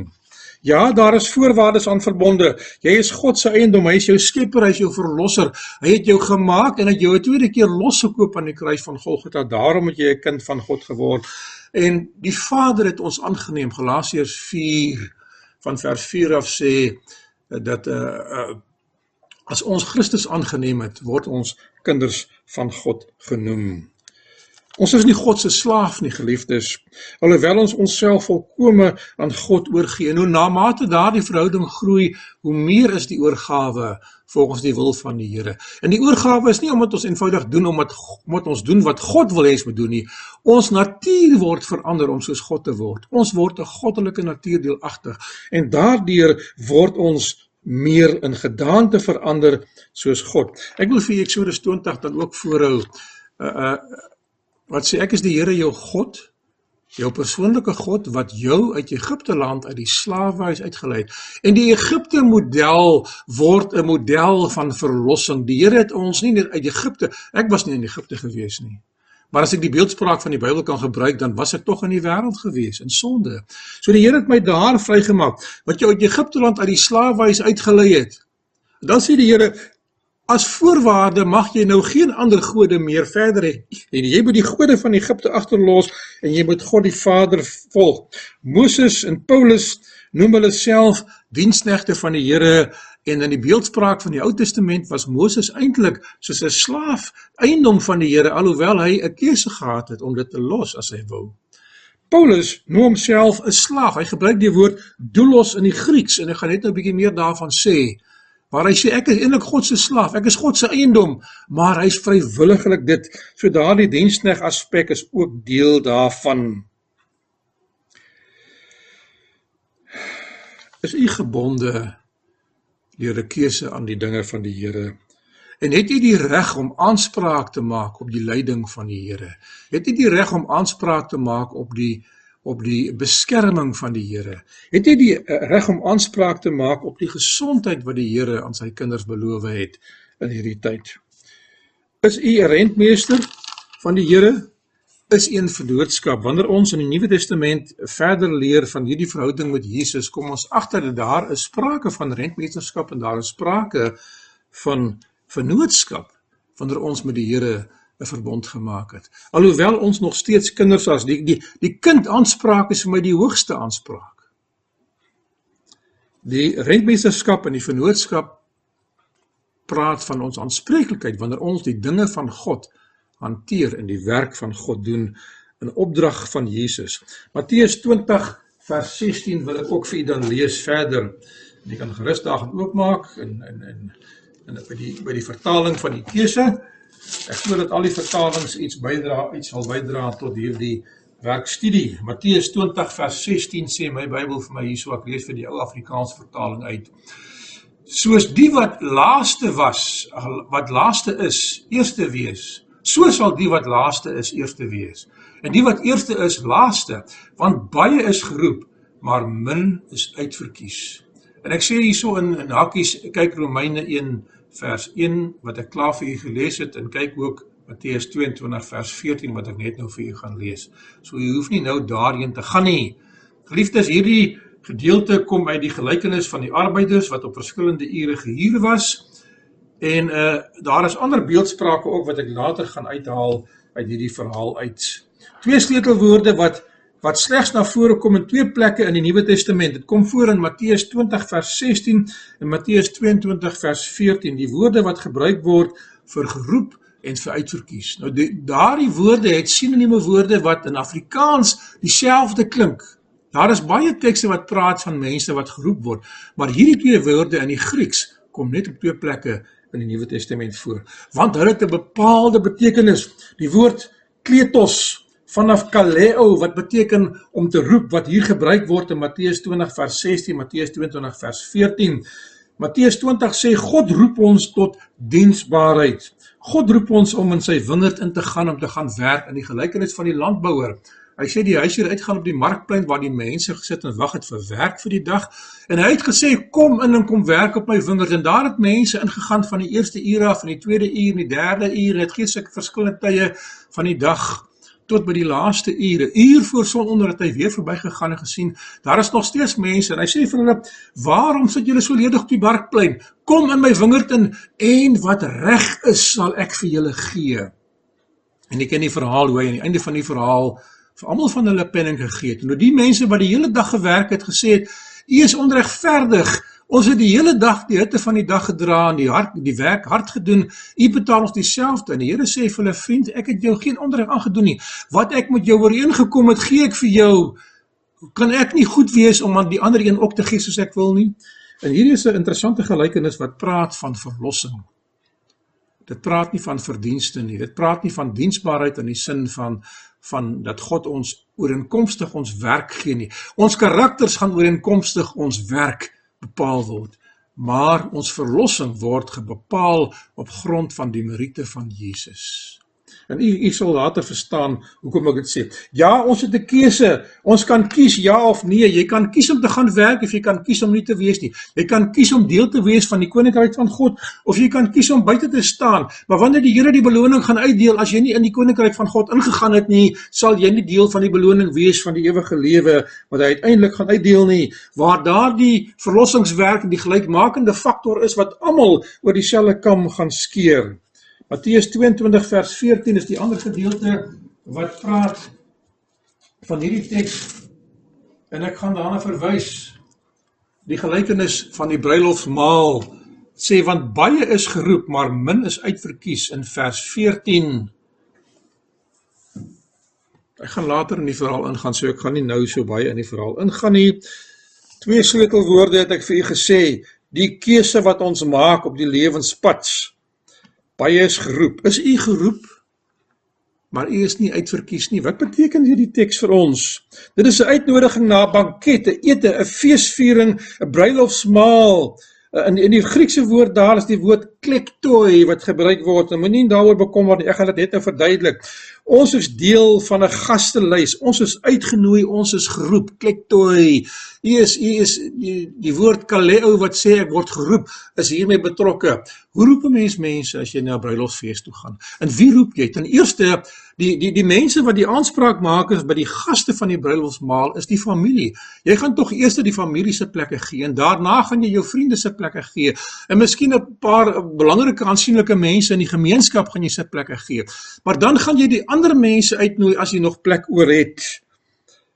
Ja, daar is voorwaardes aan verbonde. Jy is God se eiendom, hy is jou skepper, hy is jou verlosser. Hy het jou gemaak en het jou 'n tweede keer losgekoop aan die kruis van Golgotha. Daarom het jy 'n kind van God geword. En die Vader het ons aangeneem. Galasiërs 4 van vers 4 af sê dat uh, uh as ons Christus aangeneem het, word ons kinders van God genoem. Ons is nie God se slaaf nie, geliefdes. Alhoewel ons onsself volkome aan God oorgee en hoe na mate daardie verhouding groei, hoe meer is die oorgawe volgens die wil van die Here. En die oorgawe is nie omdat ons eenvoudig doen omdat omdat ons doen wat God wil hê ons moet doen nie. Ons natuur word verander om soos God te word. Ons word 'n goddelike natuur deelagtig en daardeur word ons meer in gedaante verander soos God. Ek wil vir Eksodus 20 dan ook voorhou. Uh uh wat sê ek is die Here jou God, jou persoonlike God wat jou uit Egipte land uit die slawehuis uitgelei het. En die Egipte model word 'n model van verlossing. Die Here het ons nie net uit Egipte, ek was nie in Egipte gewees nie. Maar as ek die beeldspraak van die Bybel kan gebruik, dan was ek tog in die wêreld gewees in sonde. So die Here het my daar vrygemaak wat jou uit Egipte land uit die slawehuis uitgelei het. Dan sê die Here, As voorwaarde mag jy nou geen ander gode meer verder hê. En jy moet die gode van Egipte agterlos en jy moet God die Vader volg. Moses en Paulus noem hulle self diensknegte van die Here en in die beeldspraak van die Ou Testament was Moses eintlik soos 'n slaaf, eiendom van die Here alhoewel hy 'n keuse gehad het om dit te los as hy wou. Paulus noem homself 'n slaaf. Hy gebruik die woord doulos in die Grieks en ek gaan net nou 'n bietjie meer daarvan sê. Waar hy sê ek is eintlik God se slaaf, ek is God se eiendom, maar hy's vrywilliglik dit. So daardie dienskneg aspek is ook deel daarvan. Is u gebonde deur 'n keuse aan die dinge van die Here? En het jy die reg om aanspraak te maak op die leiding van die Here? Het jy die reg om aanspraak te maak op die op die beskerming van die Here? Het jy die uh, reg om aanspraak te maak op die gesondheid wat die Here aan sy kinders beloof het in hierdie tyd? Is u 'n rentmeester van die Here? Is een verdoodskap. Wanneer ons in die Nuwe Testament verder leer van hierdie verhouding met Jesus, kom ons agter dat daar is sprake van rentmeesterskap en daar is sprake van vennootskap wanneer ons met die Here 'n verbond gemaak het. Alhoewel ons nog steeds kinders as die die die kind aanspraak is vir my die hoogste aanspraak. Die rentmeesterskap en die vennootskap praat van ons aanspreeklikheid wanneer ons die dinge van God hanteer en die werk van God doen in opdrag van Jesus. Matteus 20 vers 16 wil ek ook vir u dan lees verder. Jy kan gerus daar gaan oopmaak en en en en by die by die vertaling van die keuse Ek glo dat al die vertalings iets bydra, iets sal bydra tot hierdie werkstudie. Matteus 20 vers 16 sê my Bybel vir my hierso ek lees vir die ou Afrikaans vertaling uit. Soos die wat laaste was, wat laaste is, eerste wees, so sal die wat laaste is eerste wees. En die wat eerste is, laaste, want baie is geroep, maar min is uitverkies. En ek sê hierso in in hakkies, kyk Romeine 1 vers 1 wat ek klaar vir u gelees het en kyk ook Matteus 22 vers 14 wat ek net nou vir u gaan lees. So u hoef nie nou daarheen te gaan nie. Geliefdes, hierdie gedeelte kom uit die gelykenis van die arbeiders wat op verskillende ure gehuur was. En uh daar is ander beeldsprake ook wat ek later gaan uithaal uit hierdie verhaal uit. Twee sleutelwoorde wat wat slegs na vore kom in twee plekke in die Nuwe Testament. Dit kom voor in Matteus 20 vers 16 en Matteus 22 vers 14. Die woorde wat gebruik word vir geroep en vir uitverkies. Nou die, daardie woorde het sinonieme woorde wat in Afrikaans dieselfde klink. Daar is baie tekste wat praat van mense wat geroep word, maar hierdie twee woorde in die Grieks kom net op twee plekke in die Nuwe Testament voor, want hulle het 'n bepaalde betekenis. Die woord kletos vanaf kaleo wat beteken om te roep wat hier gebruik word in Matteus 20 vers 16, Matteus 22 vers 14. Matteus 20 sê God roep ons tot diensbaarheid. God roep ons om in sy wingerd in te gaan om te gaan werk in die gelykenis van die landbouer Hy sê die huisheer uitgaan op die markplein waar die mense gesit en wag het vir werk vir die dag. En hy het gesê kom in en kom werk op my wingerd en daar het mense ingegaan van die eerste uur af, van die tweede uur, die derde uur, dit gee sulke verskillende tye van die dag tot by die laaste ure. Uur voor sononder het hy weer verbygegaan en gesien daar is nog steeds mense en hy sê vir hulle: "Waarom sit julle so ledig op die markplein? Kom in my wingerd in en wat reg is sal ek vir julle gee." En ek ken die verhaal hoe hy aan die einde van die verhaal vir almal van hulle penning gegee het. En nou die mense wat die hele dag gewerk het gesê het, "U is onregverdig. Ons het die hele dag die hitte van die dag gedra en die hard die werk hard gedoen. U betaal ons dieselfde." En die Here sê vir hulle, "Vriend, ek het jou geen onreg aangedoen nie. Wat ek met jou ooreengekom het, gee ek vir jou. Kan ek nie goed wees om aan die ander een ook te gee soos ek wil nie?" En hierdie is 'n interessante gelykenis wat praat van verlossing. Dit praat nie van verdienste nie. Dit praat nie van diensbaarheid in die sin van van dat God ons ooreenkomstig ons werk gee nie. Ons karakters gaan ooreenkomstig ons werk bepaal word, maar ons verlossing word bepaal op grond van die meriete van Jesus. En u u sal later verstaan hoekom ek dit sê. Ja, ons het 'n keuse. Ons kan kies ja of nee. Jy kan kies om te gaan werk of jy kan kies om nie te wees nie. Jy kan kies om deel te wees van die koninkryk van God of jy kan kies om buite te staan. Maar wanneer die Here die beloning gaan uitdeel as jy nie in die koninkryk van God ingegaan het nie, sal jy nie deel van die beloning wees van die ewige lewe wat hy uiteindelik gaan uitdeel nie. Waar daardie verlossingswerk die gelykmakende faktor is wat almal oor dieselfde kam gaan skeer. Matteus 22 vers 14 is die ander gedeelte wat praat van hierdie teks. En ek gaan daarna verwys. Die gelykenis van die bruilofsmaal sê want baie is geroep maar min is uitverkies. In vers 14 Ek gaan later in die verhaal ingaan so ek gaan nie nou so baie in die verhaal ingaan nie. Twee sleutelwoorde het ek vir u gesê. Die keuse wat ons maak op die lewenspad Baie is geroep. Is u geroep? Maar u is nie uitverkies nie. Wat beteken hierdie teks vir ons? Dit is 'n uitnodiging na 'n banket, 'n ete, 'n feesviering, 'n bruilofsmaal. In in die Griekse woord daar is die woord klektoi wat gebruik word. Moenie daaroor bekommer nie. Ek gaan dit net nou verduidelik. Ons is deel van 'n gastelys. Ons is uitgenooi, ons is geroep. Klektoi. U is u is die, die woord kaleo wat sê ek word geroep is hiermee betrokke. Hoe roep 'n mens mense as jy na 'n bruilofsfees toe gaan? En wie roep jy? Ten eerste die die die mense wat die aanspraak maak is by die gaste van die bruilofsmaal is die familie. Jy gaan tog eers die familie se plekke gee en daarna gaan jy jou vriende se plekke gee. En miskien 'n paar belangrike aansienlike mense in die gemeenskap gaan jy se plekke gee. Maar dan gaan jy die ander mense uitnooi as jy nog plek oor het.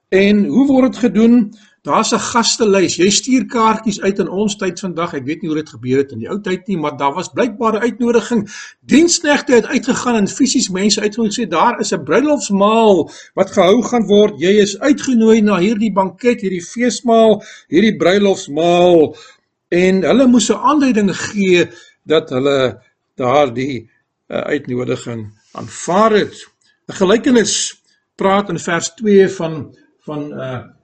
En hoe word dit gedoen? Daar's 'n gastelys. Jy stuur kaartjies uit in ons tyd vandag. Ek weet nie hoe dit gebeur het in die ou tyd nie, maar daar was blykbaar 'n uitnodiging. Diensknegte het uitgegaan en fisies mense uitgenooi sê daar is 'n bruilofsmaal wat gehou gaan word. Jy is uitgenooi na hierdie banket, hierdie feesmaal, hierdie bruilofsmaal en hulle moes 'n aanduiding gee dat hulle daardie uh, uitnodiging aanvaar het. 'n Gelykenis praat in vers 2 van van uh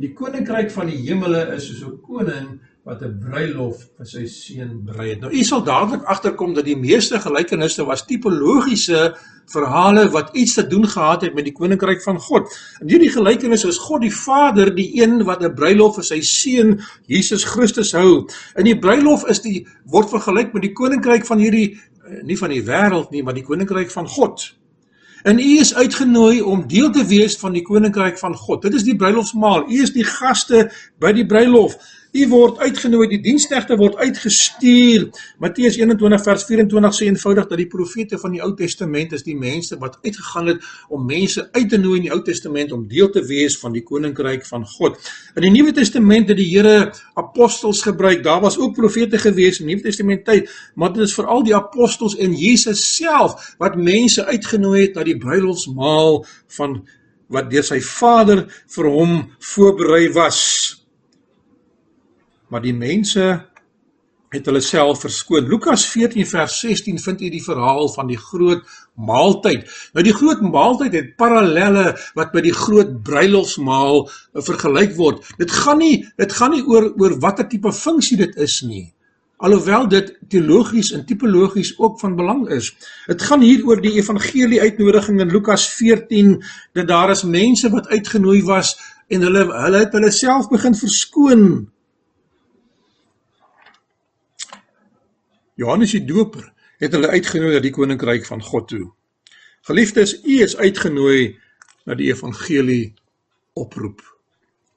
die koninkryk van die hemele is soos 'n koning wat 'n bruilof vir sy seun brei het. Nou u sal dadelik agterkom dat die meeste gelykenisse was tipologiese verhale wat iets te doen gehad het met die koninkryk van God. In hierdie gelykenis is God die Vader die een wat 'n bruilof vir sy seun Jesus Christus hou. In die bruilof is die word vergelyk met die koninkryk van hierdie eh, nie van die wêreld nie, maar die koninkryk van God. En u is uitgenooi om deel te wees van die koninkryk van God. Dit is die bruilofsmaal. U is die gaste by die bruilof. U word uitgenooi, die diensknegte word uitgestuur. Matteus 21 vers 24 sê eenvoudig dat die profete van die Ou Testament is die mense wat uitgegaan het om mense uit te nooi in die Ou Testament om deel te wees van die koninkryk van God. In die Nuwe Testament het die Here apostels gebruik. Daar was ook profete gewees in die Nuwe Testament tyd, maar dit is veral die apostels en Jesus self wat mense uitgenooi het na die bruilofsmaal van wat deur sy Vader vir hom voorberei was maar die mense het hulle self verskoon. Lukas 14 vers 16 vind u die verhaal van die groot maaltyd. Nou die groot maaltyd het parallelle wat by die groot bruilofsmaal vergelyk word. Dit gaan nie dit gaan nie oor oor watter tipe funksie dit is nie. alhoewel dit teologies en tipologies ook van belang is. Dit gaan hier oor die evangelie uitnodiging in Lukas 14 dat daar is mense wat uitgenooi was en hulle hulle het hulle self begin verskoon. Johannes die Doper het hulle uitgenooi na die koninkryk van God toe. Geliefdes, u is uitgenooi na die evangelie oproep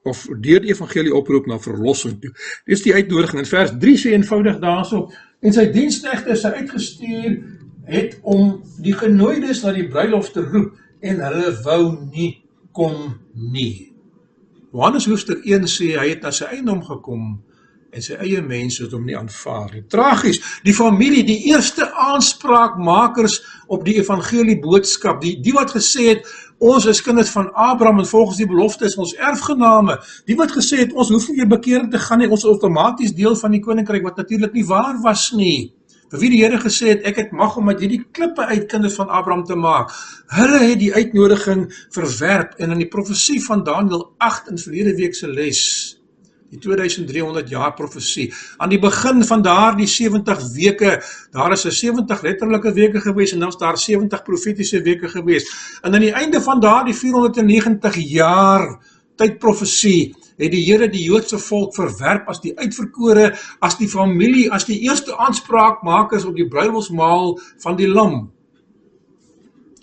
of deur die evangelie oproep na verlossing toe. Dis die uitnodiging in vers 3 sê eenvoudig daarso en sy diensknegte is uitgestuur het om die genooides na die bruilof te roep en hulle wou nie kom nie. Johannes hoofstuk 1 sê hy het na sy eie naam gekom en sy eie mense het hom nie aanvaar nie. Tragies, die familie, die eerste aanspraakmakers op die evangelie boodskap, die die wat gesê het ons is kinders van Abraham en volgens die belofte is ons erfgename. Die wat gesê het ons hoef nie bekering te gaan nie, ons is outomaties deel van die koninkryk wat natuurlik nie waar was nie. Vir wie die Here gesê het ek het mag om uit hierdie klippe uit kinders van Abraham te maak. Hulle het die uitnodiging verwerp en in die profesie van Daniël 8 in verlede week se les die 2300 jaar profesie. Aan die begin van daardie 70 weke, daar is 'n 70 letterlike weke gewees en dan is daar 70 profetiese weke gewees. En aan die einde van daardie 490 jaar tyd profesie het die Here die Joodse volk verwerp as die uitverkore, as die familie, as die eerste aanspraakmakers op die bruilofsmaal van die Lam.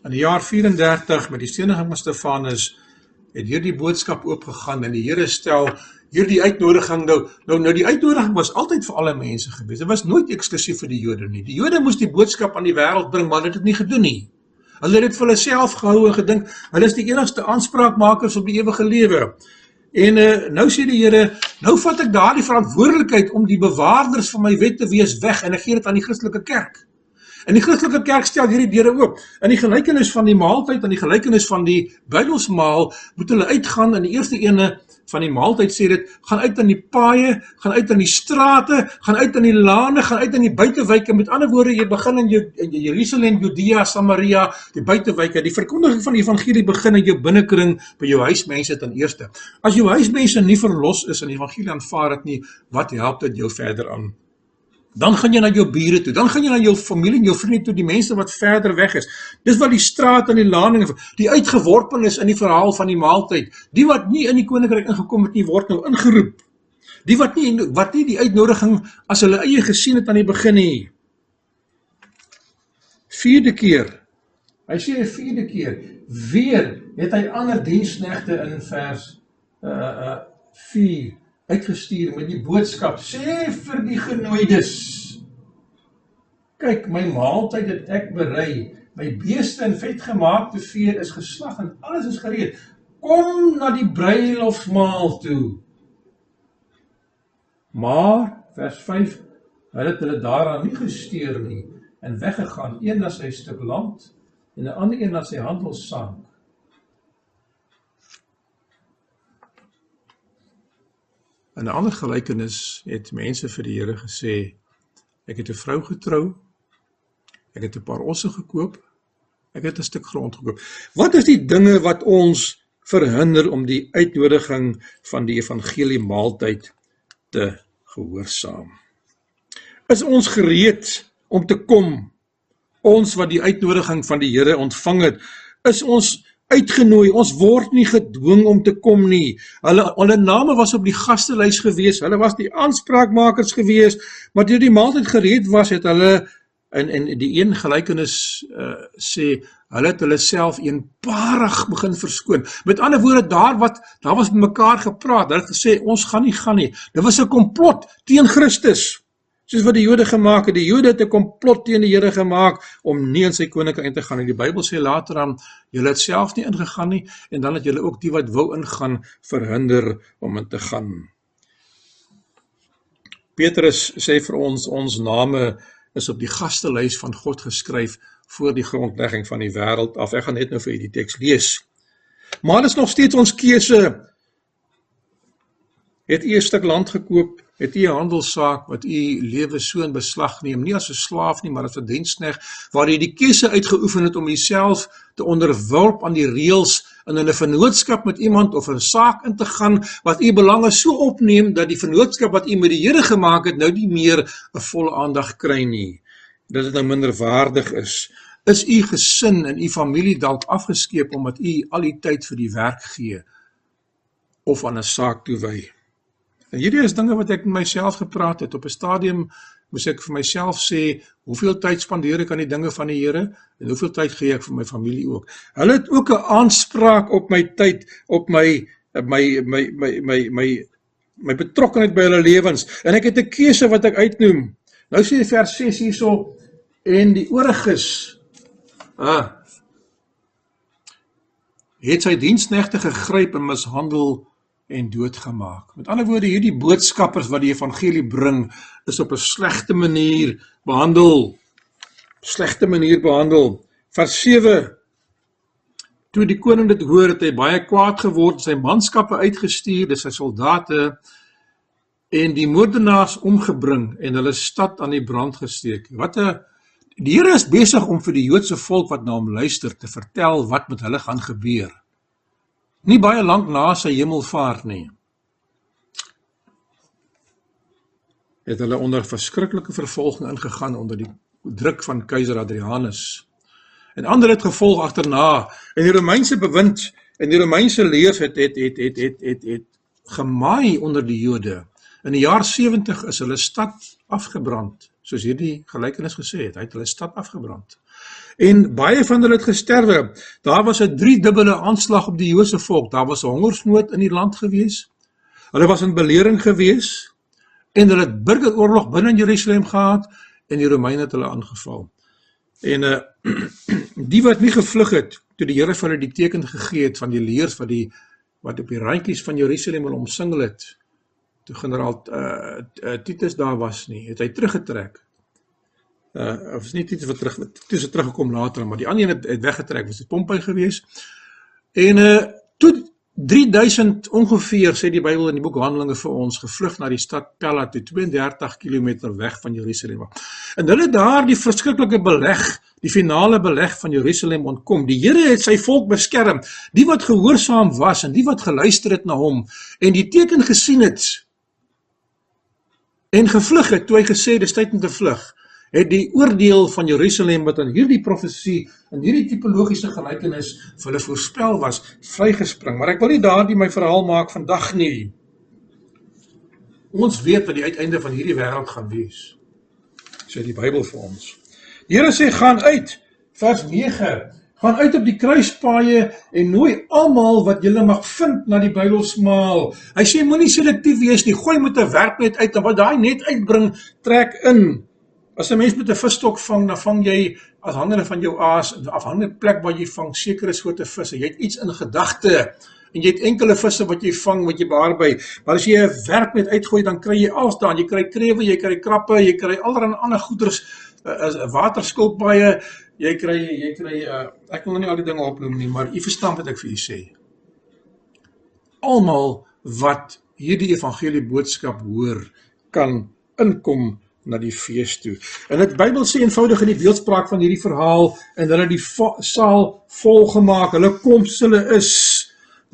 In die jaar 34 met die steniging van Stefanus het hierdie boodskap oopgegaan en die Here stel hierdie uitnodiging nou nou nou die uitnodiging was altyd vir alle mense gewees. Dit was nooit eksklusief vir die Jode nie. Die Jode moes die boodskap aan die wêreld bring, maar hulle het dit nie gedoen nie. Hulle het dit vir hulle self gehou en gedink hulle is die enigste aanspraakmakers op die ewige lewe. En uh, nou sê die Here, nou vat ek daardie verantwoordelikheid om die bewaarders van my wet te wees weg en ek gee dit aan die Christelike kerk. En die Christelike kerk stel hierdie deure oop. In die gelykenis van die maaltyd en die gelykenis van die Bybelsmaal moet hulle uitgaan in die eerste ene van die maaltyd sê dit gaan uit in die paaie, gaan uit in die strate, gaan uit in die lande, gaan uit in die buitewyke. Met ander woorde, jy begin in jou in Jerusalem, Judea, Samaria, die buitewyke. Die verkondiging van die evangelie begin in jou binnekring by jou huismense ten eerste. As jou huismense nie verlos is en die evangelie aanvaar dit nie, wat help dit jou verder aan? Dan gaan jy na jou bure toe, dan gaan jy na jou familie en jou vriende toe, die mense wat verder weg is. Dis wat die straat en die landinge, die uitgeworpenes in die verhaal van die maaltyd, die wat nie in die koninkryk ingekom het nie, word nou ingeroep. Die wat nie wat nie die uitnodiging as hulle eie gesien het aan die begin nie. Vierde keer. Hy sê 'n vierde keer, weer het hy ander diensknegte in vers uh uh 4 uitgestuur met die boodskap sê vir die genooides kyk my maaltyd het ek berei my beeste en vetgemaakte vee is geslag en alles is gereed. Kom na die bruilofsmaal toe. Maar vers 5 hulle het hulle daaraan nie gesteer nie en weggegaan een na sy stuk land en 'n ander een na sy handelssaak In 'n ander gelykenis het mense vir die Here gesê: Ek het 'n vrou getrou. Ek het 'n paar osse gekoop. Ek het 'n stuk grond gekoop. Wat is die dinge wat ons verhinder om die uitnodiging van die evangelie maaltyd te gehoorsaam? Is ons gereed om te kom? Ons wat die uitnodiging van die Here ontvang het, is ons uitgenooi. Ons word nie gedwing om te kom nie. Hulle hulle name was op die gastelys gewees. Hulle was die aanspraakmakers gewees, maar deur die maaltyd gereed was het hulle in in die een gelykenis uh, sê hulle het hulle self eenparig begin verskoon. Met ander woorde daar wat daar was mekaar gepraat. Hulle het gesê ons gaan nie gaan nie. Dit was 'n komplot teen Christus soos wat die Jode gemaak het. Die Jode het 'n komplot teen die Here gemaak om nie in sy koninkryk in te gaan nie. Die Bybel sê later dan julle het self nie ingegaan nie en dan het julle ook die wat wou ingaan verhinder om in te gaan. Petrus sê vir ons ons name is op die gastelys van God geskryf voor die grondlegging van die wêreld af. Ek gaan net nou vir julle die teks lees. Maar dit is nog steeds ons keuse. Het u 'n stuk land gekoop het u 'n handelssaak wat u lewe so in beslag neem, nie as 'n slaaf nie, maar as 'n dienskneg waar jy die keuse uitgeoefen het om jouself te onderwerp aan die reëls in 'n vennootskap met iemand of 'n saak in te gaan wat u belange so opneem dat die vennootskap wat u met die Here gemaak het nou nie meer 'n volle aandag kry nie. Dat dit nou minder waardig is. Is u gesin en u familie dalk afgeskeep omdat u al die tyd vir die werk gee of aan 'n saak toewy? En hierdie is dinge wat ek met myself gepraat het op 'n stadium moes ek vir myself sê hoeveel tyd spandeer ek aan die dinge van die Here en hoeveel tyd gee ek vir my familie ook. Hulle het ook 'n aanspraak op my tyd, op my my my my my my my betrokkeheid by hulle lewens en ek het 'n keuse wat ek uitnoem. Nou sê vers 6 hierso en die ooriges ah het sy diensknegte gegryp en mishandel en doodgemaak. Met ander woorde, hierdie boodskappers wat die evangelie bring, is op 'n slegte manier behandel. Slegte manier behandel. Vers 7 Toe die koning dit hoor, het hy baie kwaad geword, sy manskappe uitgestuur, dis sy soldate en die moordenaars omgebring en hulle stad aan die brand gesteek. Wat 'n Die Here is besig om vir die Joodse volk wat na hom luister te vertel wat met hulle gaan gebeur nie baie lank na sy hemelvaart nie. Het hulle onder verskriklike vervolging ingegaan onder die druk van keiser Adrianus. En ander het gevolg agterna en die Romeinse bewind en die Romeinse leers het het het het het het, het gemaai onder die Jode. In die jaar 70 is hulle stad afgebrand, soos hierdie gelykenis gesê het. Hy het hulle stad afgebrand en baie van hulle het gesterwe. Daar was 'n driedubbele aanslag op die Jode volk. Daar was 'n hongersnood in die land gewees. Hulle was in belering gewees en hulle het burgeroorlog binne in Jerusalem gehad en die Romeine het hulle aangeval. En uh die wat nie gevlug het toe die Here vir hulle die teken gegee het van die leers wat die wat op die randjies van Jerusalem hulle omsingel het toe generaal uh Titus daar was nie, het hy teruggetrek uh of is nie iets wat terug toe se teruggekom later maar die ander een het, het weggetrek was dit Pompey gewees. En uh toe 3000 ongeveer sê die Bybel in die boek Handelinge vir ons gevlug na die stad Pella toe 32 km weg van Jerusalem en hulle daar die verskriklike beleg die finale beleg van Jerusalem ontkom. Die Here het sy volk beskerm. Die wat gehoorsaam was en die wat geluister het na hom en die teken gesien het en gevlug het toe hy gesê dis tyd om te vlug het die oordeel van Jerusalem wat aan hierdie profesie en hierdie tipologiese gelykenis vir hulle voorspel was, vrygespring. Maar ek wil nie daardie my verhaal maak vandag nie. Ons weet wat die uiteinde van hierdie wêreld gaan wees. Sê die Bybel vir ons. Die Here sê gaan uit, vers 9. Gaan uit op die kruispaaie en nooi almal wat julle mag vind na die Bybelsmaal. Hy sê moenie selektief wees nie. Gooi met 'n werknet uit en wat daai net uitbring, trek in. As 'n mens met 'n visstok vang, dan vang jy afhangende van jou aas, afhangende plek waar jy vang sekere soorte visse. Jy het iets in gedagte en jy het enkele visse wat jy vang wat jy behaar by. Maar as jy 'n werk met uitgooi, dan kry jy alles daar. Jy kry krewe, jy kry krappe, jy kry allerlei ander goeders, 'n uh, uh, waterskilpaaie, jy kry jy kry uh, ek wil nou nie al die dinge opnoem nie, maar u verstaan wat ek vir u sê. Almal wat hierdie evangelie boodskap hoor, kan inkom na die fees toe. En dit Bybel sê eenvoudig in die beeldspraak van hierdie verhaal en hulle die saal vol gemaak. Hulle kom hulle is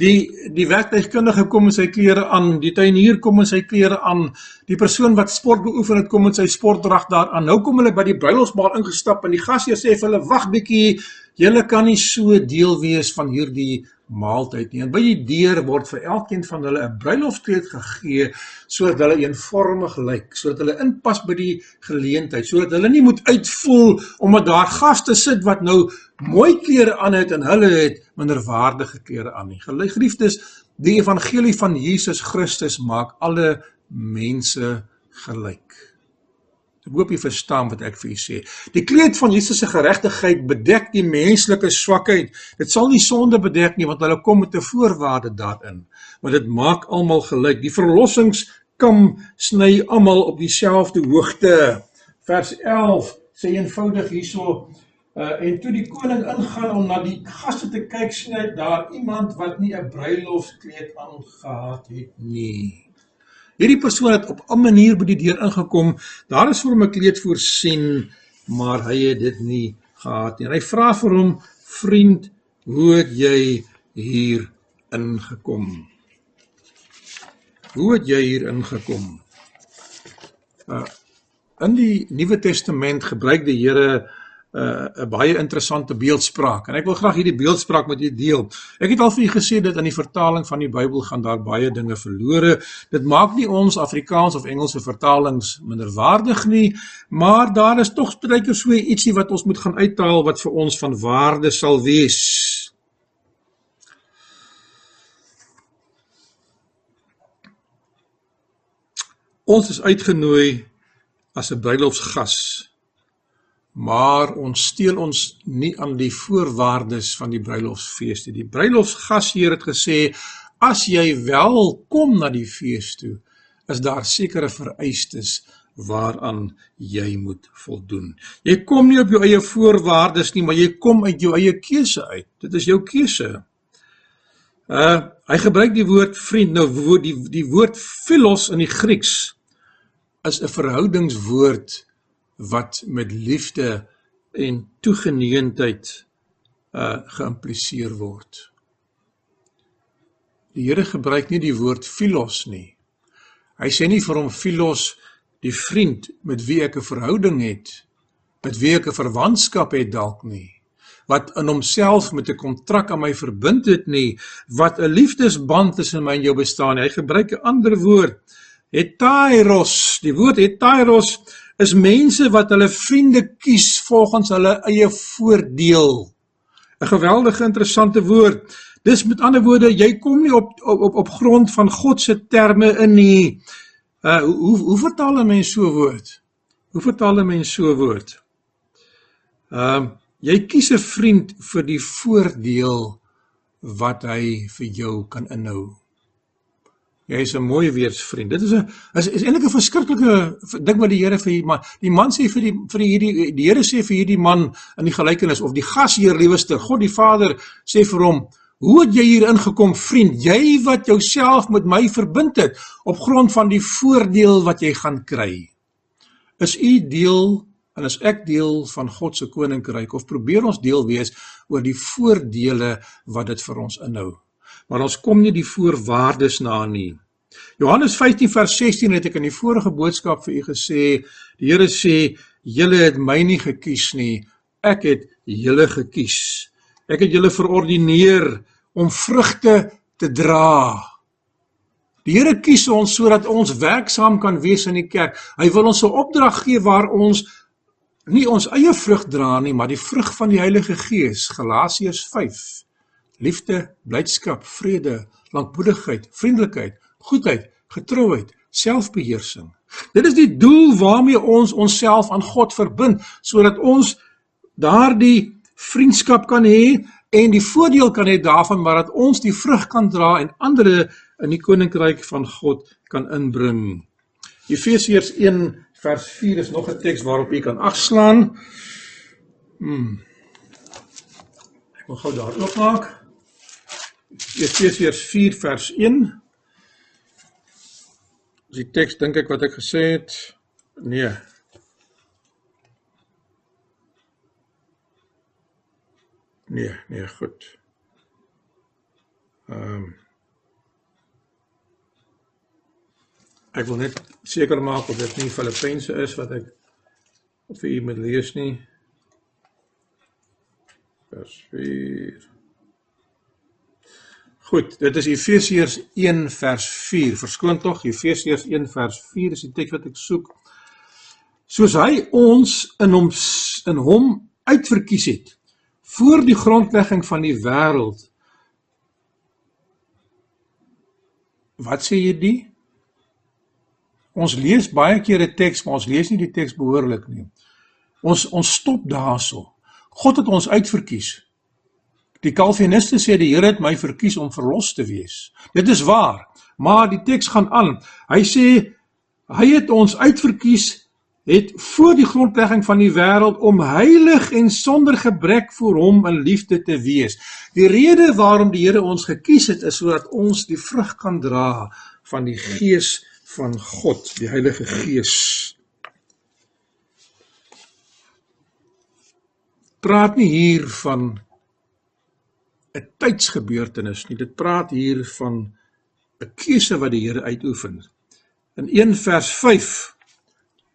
die die werktuigkundige kom in sy klere aan, die tuinier kom in sy klere aan, die persoon wat sport beoefen het kom in sy sportdrag daaraan. Nou kom hulle by die bruilofsmaal ingestap en die gasheer sê vir hulle: "Wag bietjie, julle kan nie so deel wees van hierdie maaltyd nie. En by die deur word vir elkeen van hulle 'n bruiloftreed gegee sodat hulle eenvormig lyk, sodat hulle inpas by die geleentheid, sodat hulle nie moet uitvoel omdat daar gaste sit wat nou mooi klere aan het en hulle het minderwaardige klere aan nie. Geliefdes, die evangelie van Jesus Christus maak alle mense gelyk. Ek hoop jy verstaan wat ek vir u sê. Die kleed van Jesus se geregtigheid bedek die menslike swakheid. Dit sal nie sonde bedek nie want hulle kom met 'n voorwaarde daarin. Maar dit maak almal gelyk. Die verlossingskam sny almal op dieselfde hoogte. Vers 11 sê eenvoudig hierso uh, en toe die koning ingaan om na die gaste te kyk, sien hy daar iemand wat nie 'n bruilofskleed aangehad het nie. Hierdie persoon het op 'n manier by die deur ingekom. Daar is vir hom 'n kleed voorsien, maar hy het dit nie gehad nie. En hy vra vir hom: "Vriend, hoe het jy hier ingekom? Hoe het jy hier ingekom? Uh in die Nuwe Testament gebruik die Here uh, 'n baie interessante beeldspraak en ek wil graag hierdie beeldspraak met julle deel. Ek het al vir julle gesê dat in die vertaling van die Bybel gaan daar baie dinge verlore. Dit maak nie ons Afrikaans of Engelse vertalings minderwaardig nie, maar daar is tog stryker so ietsie wat ons moet gaan uithaal wat vir ons van waarde sal wees. Ons is uitgenooi as 'n bruilofsgas maar ons steel ons nie aan die voorwaardes van die bruilofsfees nie. Die bruilofsgasheer het gesê as jy wel kom na die fees toe, is daar sekere vereistes waaraan jy moet voldoen. Jy kom nie op jou eie voorwaardes nie, maar jy kom uit jou eie keuse uit. Dit is jou keuse. Uh hy gebruik die woord vriend nou woord die die woord philos in die Grieks is 'n verhoudingswoord wat met liefde en toegeneentheid uh geïmpliseer word. Die Here gebruik nie die woord philos nie. Hy sê nie vir hom philos die vriend met wie ek 'n verhouding het, met wie ek 'n verwantskap het dalk nie, wat in homself met 'n kontrak aan my verbind het nie, wat 'n liefdesband tussen my en jou bestaan. Hy gebruik 'n ander woord, hetairos. Die woord hetairos is mense wat hulle vriende kies volgens hulle eie voordeel. 'n Geweldige interessante woord. Dis met ander woorde, jy kom nie op op op grond van God se terme in nie. Uh hoe hoe vertaal 'n mens so 'n woord? Hoe vertaal 'n mens so 'n woord? Ehm uh, jy kies 'n vriend vir die voordeel wat hy vir jou kan inhou. Jy is 'n mooi weersvriend. Dit is 'n is, is eintlik 'n verskriklike ding wat die Here vir man. Die man sê vir die vir die hierdie die Here sê vir hierdie man in die gelykenis of die gasheer lieweste, God die Vader sê vir hom: "Hoe het jy hier ingekom, vriend? Jy wat jouself met my verbind het op grond van die voordeel wat jy gaan kry. Is u deel en is ek deel van God se koninkryk of probeer ons deel wees oor die voordele wat dit vir ons inhou?" Maar ons kom nie die voorwaardes na nie. Johannes 15 vers 16 het ek in die vorige boodskap vir u gesê, die Here sê, julle het my nie gekies nie, ek het julle gekies. Ek het julle verordineer om vrugte te dra. Die Here kies ons sodat ons werksaam kan wees in die kerk. Hy wil ons 'n opdrag gee waar ons nie ons eie vrug dra nie, maar die vrug van die Heilige Gees, Galasiërs liefde, blydskap, vrede, lankmoedigheid, vriendelikheid, goedheid, getrouheid, selfbeheersing. Dit is die doel waarmee ons onsself aan God verbind sodat ons daardie vriendskap kan hê en die voordeel kan hê daarvan maar dat ons die vrug kan dra en ander in die koninkryk van God kan inbring. Efesiërs 1 vers 4 is nog 'n teks waarop jy kan agslaan. Hmm. Ek wil gou daar oopmaak. Efesiërs 4 vers 1. Dis die teks dink ek wat ek gesê het. Nee. Nee, nee, goed. Ehm um, Ek wil net seker maak of dit nie Filippense is wat ek vir u moet lees nie. Vers 4 Goed, dit is Efesiërs 1 vers 4. Verskoon tog, Efesiërs 1 vers 4 is die teks wat ek soek. Soos hy ons in hom in hom uitverkies het voor die grondlegging van die wêreld. Wat sê jy die? Ons lees baie keer 'n teks, maar ons lees nie die teks behoorlik nie. Ons ons stop daarso. God het ons uitverkies. Die Calviniste sê die Here het my verkies om verlos te wees. Dit is waar, maar die teks gaan aan. Hy sê hy het ons uitverkies het voor die grondlegging van die wêreld om heilig en sonder gebrek voor hom in liefde te wees. Die rede waarom die Here ons gekies het is sodat ons die vrug kan dra van die gees van God, die Heilige Gees. Praat nie hier van 'n tydsgebeurtenis nie. Dit praat hier van 'n keuse wat die Here uitoefen. In 1 vers 5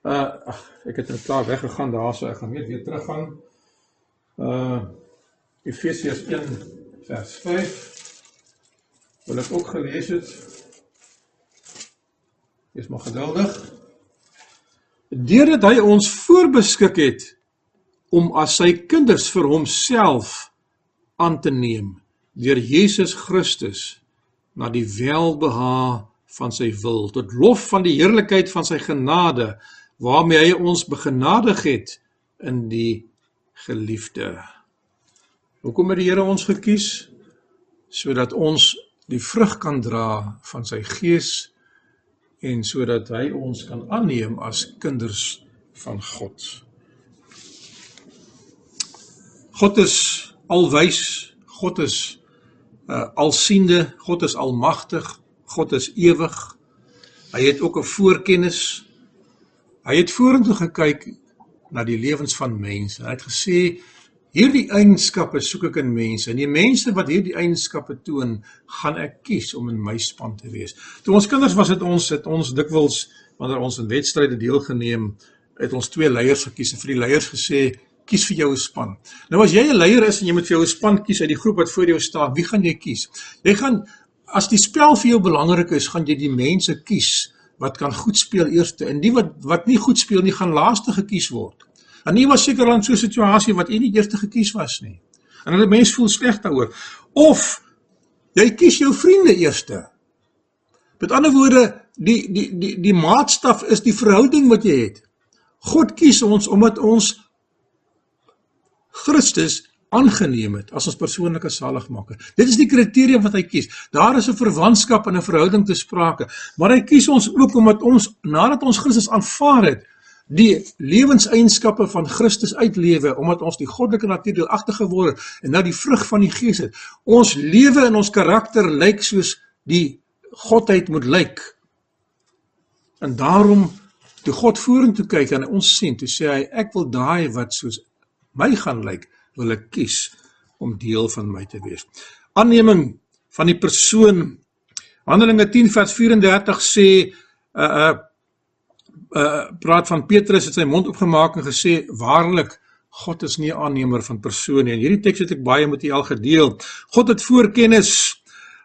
uh ag ek het net klaar weggegaan daarso ek gaan net weer teruggaan. Uh Efesiërs 1 vers 5 wil ek ook gelees het. Wees maar geduldig. Deurdat hy ons voorbeskik het om as sy kinders vir homself aan te neem deur Jesus Christus na die welbehae van sy wil tot lof van die heerlikheid van sy genade waarmee hy ons begenadig het in die geliefde. Hoekom het die Here ons gekies sodat ons die vrug kan dra van sy gees en sodat hy ons kan aanneem as kinders van God. God is alwys, God is uh alsiende, God is almagtig, God is ewig. Hy het ook 'n voorkennis. Hy het vorentoe gekyk na die lewens van mense. Hy het gesê hierdie eienskappe soek ek in mense en die mense wat hierdie eienskappe toon, gaan ek kies om in my span te wees. Toe ons kinders was het ons het ons dikwels wanneer ons in wedstryde deelgeneem, het ons twee leiers gekies en vir die leiers gesê kies vir jou 'n span. Nou as jy 'n leier is en jy moet vir jou 'n span kies uit die groep wat voor jou staan, wie gaan jy kies? Jy gaan as die spel vir jou belangrik is, gaan jy die mense kies wat kan goed speel eerste en die wat wat nie goed speel nie gaan laaste gekies word. En nie was seker dan so 'n situasie wat u nie eerste gekies was nie. En hulle mense voel sleg daaroor. Of jy kies jou vriende eerste. Met ander woorde, die die die die maatstaf is die verhouding wat jy het. God kies ons omdat ons Christus aangeneem het as ons persoonlike saligmaker. Dit is die kriteria wat hy kies. Daar is 'n verwantskap en 'n verhouding te sprake, maar hy kies ons ook omdat ons nadat ons Christus aanvaar het, die lewenseienskappe van Christus uitlewe omdat ons die goddelike natuur deelagtig geword het en nou die vrug van die Gees het. Ons lewe en ons karakter lyk soos die godheid moet lyk. En daarom toe God vorentoe kyk en ons sien, toe sê hy ek wil daai wat soos my gaan lyk, wil ek kies om deel van my te wees. Aanneming van die persoon Handelinge 10 vers 34 sê uh uh uh praat van Petrus het sy mond oopgemaak en gesê waarlik God is nie aannemer van persone nie. En hierdie teks het ek baie met u al gedeel. God het voorkennis.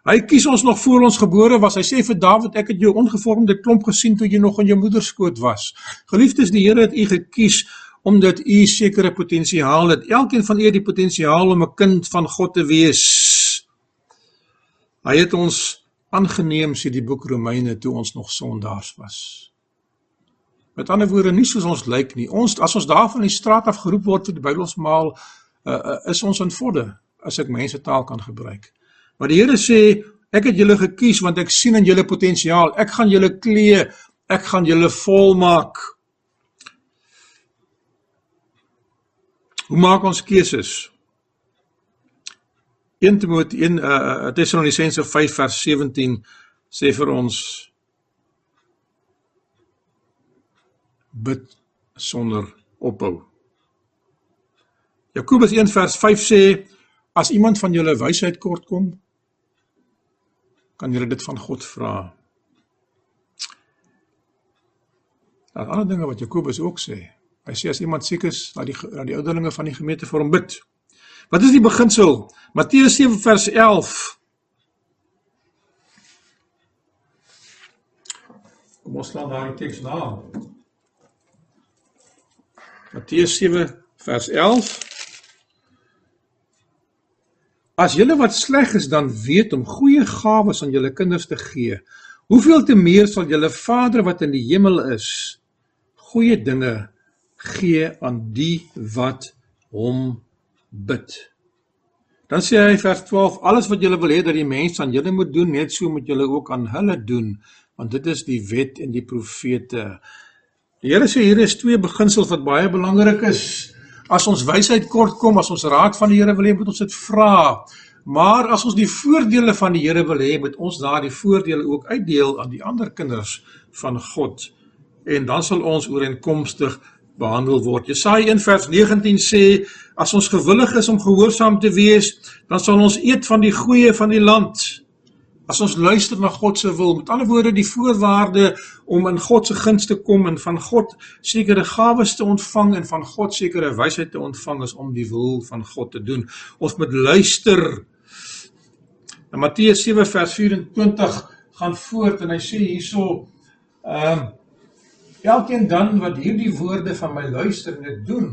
Hy kies ons nog voor ons gebore was. Hy sê vir Dawid, ek het jou ongevormde klomp gesien toe jy nog in jou moeder skoot was. Geliefdes, die Here het u gekies omdat u sekere potensiaal het. Elkeen van u het die potensiaal om 'n kind van God te wees. Hy het ons aangeneem sê die boek Romeine toe ons nog sondaars was. Met ander woorde nie soos ons lyk nie. Ons as ons daar van die straat af geroep word vir die Bybelsmaal uh, uh, is ons in vodde as ek mense taal kan gebruik. Maar die Here sê ek het julle gekies want ek sien in julle potensiaal. Ek gaan julle klee, ek gaan julle volmaak. Hoe maak ons keuses? 1 Timoteus 1 uh, uh Tessalonisense 5 vers 17 sê vir ons bid sonder ophou. Jakobus 1 vers 5 sê as iemand van julle wysheid kort kom kan julle dit van God vra. Daar ander dinge wat Jakobus ook sê. Hy sê as iemand siek is, laat die laat die ouderlinge van die gemeente vir hom bid. Wat is die beginsel? Matteus 7 vers 11. Kom ons slaan daai teks na. Matteus 7 vers 11. As julle wat sleg is dan weet om goeie gawes aan julle kinders te gee, hoeveel te meer sal julle Vader wat in die hemel is goeie dinge gee aan die wat hom bid. Dan sê hy vers 12 alles wat julle wil hê dat die mense aan julle moet doen net so moet julle ook aan hulle doen want dit is die wet en die profete. Die Here sê hier is twee beginsels wat baie belangrik is. As ons wysheid kort kom, as ons raad van die Here wil hê, moet ons dit vra. Maar as ons die voordele van die Here wil hê, moet ons daardie voordele ook uitdeel aan die ander kinders van God. En dan sal ons ooreenkomstig behandel word. Jesaja 1 vers 19 sê as ons gewillig is om gehoorsaam te wees, dan sal ons eet van die goeie van die land. As ons luister na God se wil, met ander woorde die voorwaarde om in God se guns te kom en van God sekere gawes te ontvang en van God sekere wysheid te ontvang is om die wil van God te doen. Ons moet luister. In Matteus 7 vers 24 gaan voort en hy sê hierso ehm um, Elkeen dan wat hierdie woorde van my luister en dit doen,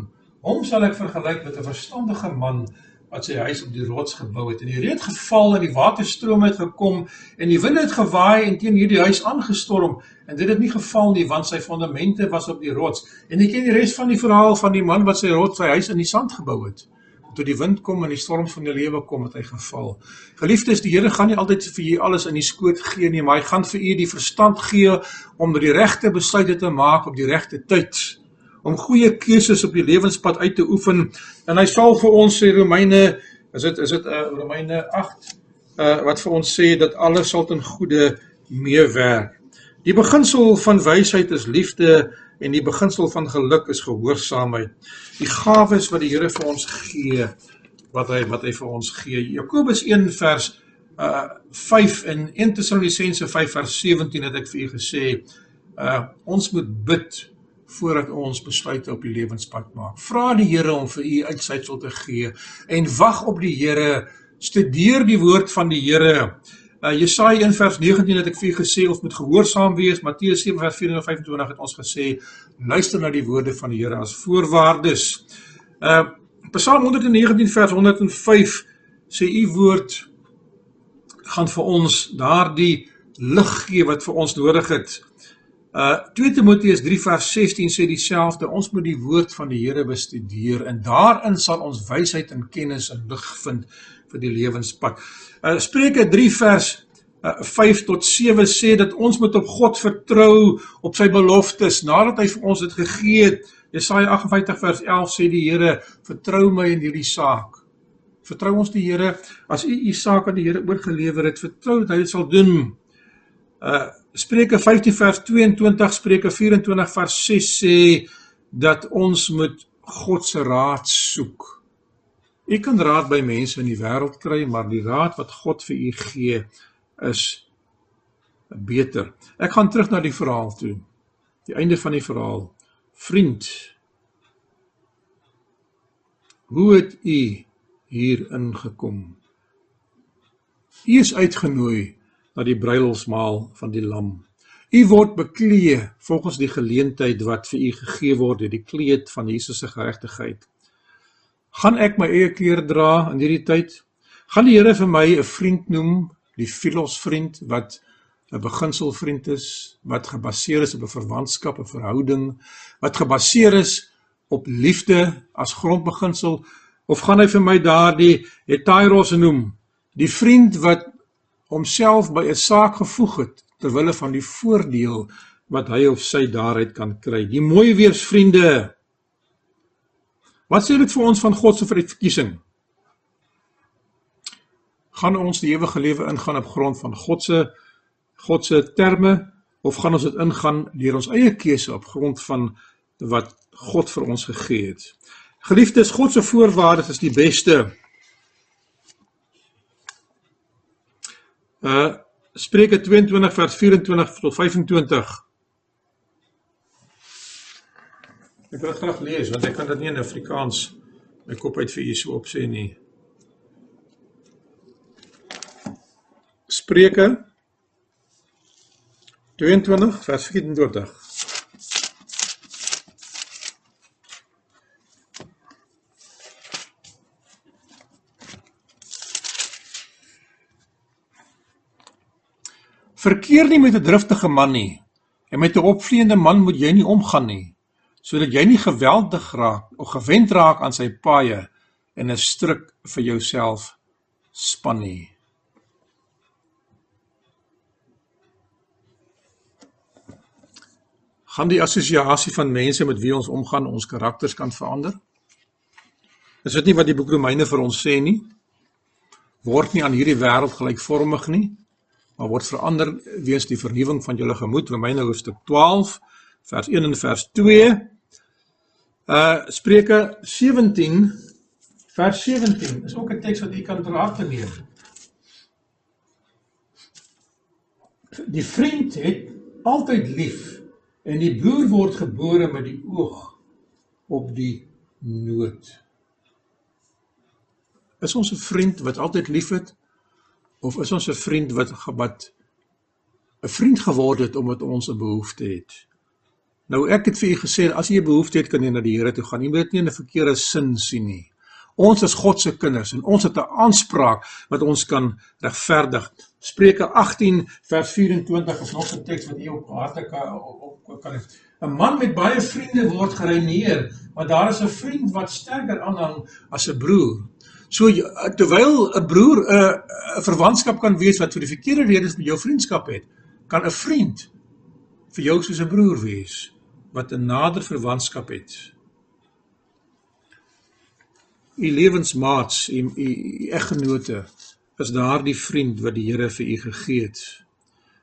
hom sal ek vergelyk met 'n verstandige man wat sy huis op die rots gebou het. En die reën het geval en die waterstroom het gekom en die wind het gewaai en teen hierdie huis aangestorm en dit het nie geval nie want sy fondamente was op die rots. En jy ken die res van die verhaal van die man wat sy rots sy huis in die sand gebou het toe die wind kom en die storms van die lewe kom het hy geval. Geliefdes, die Here gaan nie altyd vir u alles in die skoot gee nie, maar hy gaan vir u die verstand gee om die regte besluite te maak op die regte tyd om goeie keuses op die lewenspad uit te oefen en hy sal vir ons sê Romeine is dit is dit uh, Romeine 8 uh, wat vir ons sê dat alles sal ten goeie meewerk. Die beginsel van wysheid is liefde en die beginsel van geluk is gehoorsaamheid. Die gawes wat die Here vir ons gee, wat hy wat hy vir ons gee. Jakobus 1 vers uh 5 in 1 Tessalonisense 5 vers 17 het ek vir u gesê, uh ons moet bid voordat ons besluite op die lewenspad maak. Vra die Here om vir u uitsluitsel te gee en wag op die Here. Studeer die woord van die Here. Uh Jesaja 1 vers 19 het ek vir gesê ons moet gehoorsaam wees. Matteus 7 vers 24 en 25 het ons gesê luister na die woorde van die Here as voorwaardes. Uh Psalm 119 vers 105 sê u woord gaan vir ons daardie lig gee wat vir ons nodig het. Uh 2 Timoteus 3 vers 16 sê dieselfde. Ons moet die woord van die Here bestudeer en daarin sal ons wysheid en kennis en lig vind vir die lewenspad. Uh Spreuke 3 vers uh, 5 tot 7 sê dat ons moet op God vertrou op sy beloftes nadat hy vir ons dit gegee het. Jesaja 58 vers 11 sê die Here, vertrou my in hierdie saak. Vertrou ons die Here as u u saak aan die Here oorgelewer het, vertrou dat hy dit sal doen. Uh Spreuke 15 vers 22, Spreuke 24 vers 6 sê dat ons moet God se raad soek. U kan raad by mense in die wêreld kry, maar die raad wat God vir u gee is beter. Ek gaan terug na die verhaal toe. Die einde van die verhaal. Vriend, hoe het u hier ingekom? U is uitgenooi na die bruilofsmaal van die lam. U word beklee volgens die geleentheid wat vir u gegee word deur die kleed van Jesus se geregtigheid. Gaan ek my eie klere dra in hierdie tyd? Gaan die Here vir my 'n vriend noem, die philos vriend wat 'n beginsel vriend is, wat gebaseer is op 'n verwantskap, 'n verhouding, wat gebaseer is op liefde as grondbeginsel of gaan hy vir my daardie heteros noem, die vriend wat homself by 'n saak gevoeg het ter wille van die voordeel wat hy of sy daaruit kan kry. Die mooi weersvriende Wat sê dit vir ons van God se verkiesing? Gaan ons die ewige lewe ingaan op grond van God se God se terme of gaan ons dit ingaan deur ons eie keuse op grond van wat God vir ons gegee het? Geliefdes, God se voorwaardes is die beste. Uh Spreuke 22 vers 24 tot 25 Ek wil graag lees want ek kan dit nie in Afrikaans my kop uit vir u so op sê nie. Spreuke 22 vers 24. Verkeer nie met 'n driftige man nie en met 'n opvleende man moet jy nie omgaan nie sodat jy nie geweldig raak of gewend raak aan sy paaie en 'n struik vir jouself span nie. Gaan die assosiasie van mense met wie ons omgaan ons karakters kan verander? Is dit nie wat die boek Romeine vir ons sê nie? Word nie aan hierdie wêreld gelykvormig nie, maar word verander weens die vernuwing van julle gemoed. Romeine hoofstuk 12 vers 1 en vers 2 Uh Spreuke 17 vers 17 is ook 'n teks wat u kan ter harte neem. Die vriend het altyd lief en die boer word gebore met die oog op die nood. Is ons 'n vriend wat altyd liefhet of is ons 'n vriend wat wat 'n vriend geword het omdat ons 'n behoefte het? Nou ek het vir u gesê as jy 'n behoefte het kan jy na die Here toe gaan. Jy moet dit nie in 'n verkeerde sin sien nie. Ons is God se kinders en ons het 'n aanspraak wat ons kan regverdig. Spreuke 18 vers 24 is nog 'n teks wat jy op harte kan op kan 'n man met baie vriende word gereineer, maar daar is 'n vriend wat sterker aanhang as 'n broer. So terwyl 'n broer 'n 'n verwantskap kan wees wat vir die verkeerde redes met jou vriendskap het, kan 'n vriend vir jou soos 'n broer wees wat 'n nader verwantskap het. U lewensmaats, u, u, u eggenote is daardie vriend wat die Here vir u gegee het.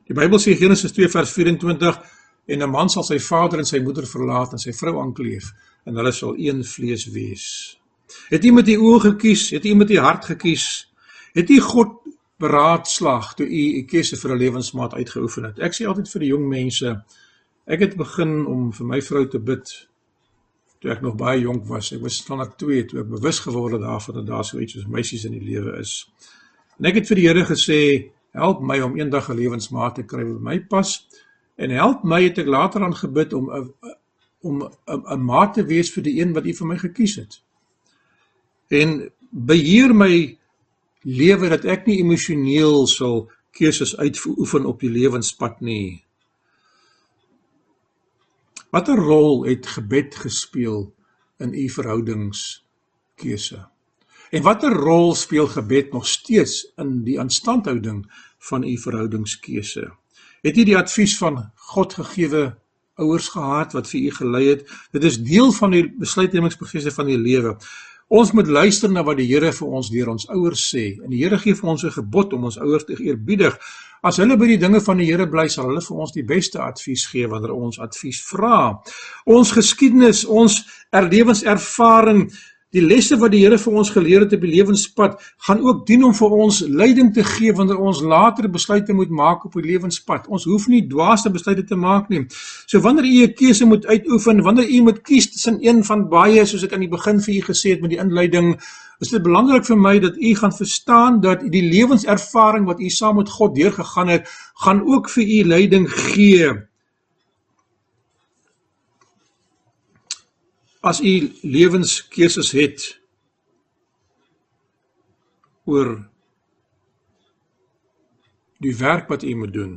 Die Bybel sê Genesis 2 vers 24 en 'n man sal sy vader en sy moeder verlaat en sy vrou aankleef en hulle sal een vlees wees. Het u met u oë gekies? Het u met u hart gekies? Het u God beraadslaag toe u 'n keuse vir 'n lewensmaat uitgeoefen het? Ek sê altyd vir die jong mense, Ek het begin om vir my vrou te bid toe ek nog baie jonk was. Ek was standaard 2 toe ek bewus geword het daarvan dat daar so iets soos meisies in die lewe is. En ek het vir die Here gesê, help my om eendag 'n lewensmaat te kry wat my pas en help my het ek later aan gebid om 'n om 'n maat te wees vir die een wat U vir my gekies het. En beheer my lewe dat ek nie emosioneel sal keuses uitoefen op die lewenspad nie. Watter rol het gebed gespeel in u verhoudingskeuse? En watter rol speel gebed nog steeds in die aanstandhouding van u verhoudingskeuse? Het u die advies van God gegeewe ouers gehad wat vir u gelei het? Dit is deel van die besluitnemingsprosesse van die lewe. Ons moet luister na wat die Here vir ons deur ons ouers sê. En die Here gee vir ons 'n gebod om ons ouers te eerbiedig. As hulle by die dinge van die Here bly, sal hulle vir ons die beste advies gee wanneer ons advies vra. Ons geskiedenis, ons erlewenservaring, die lesse wat die Here vir ons geleer het op die lewenspad, gaan ook dien om vir ons leiding te gee wanneer ons later besluite moet maak op die lewenspad. Ons hoef nie dwaaste besluite te maak nie. So wanneer u 'n keuse moet uitoefen, wanneer u moet kies tussen een van baie, soos ek aan die begin vir u gesê het met die inleiding, is dit belangrik vir my dat u gaan verstaan dat die lewenservaring wat u saam met God deurgegaan het, gaan ook vir u leiding gee. As u lewenskeuses het oor die werk wat u moet doen.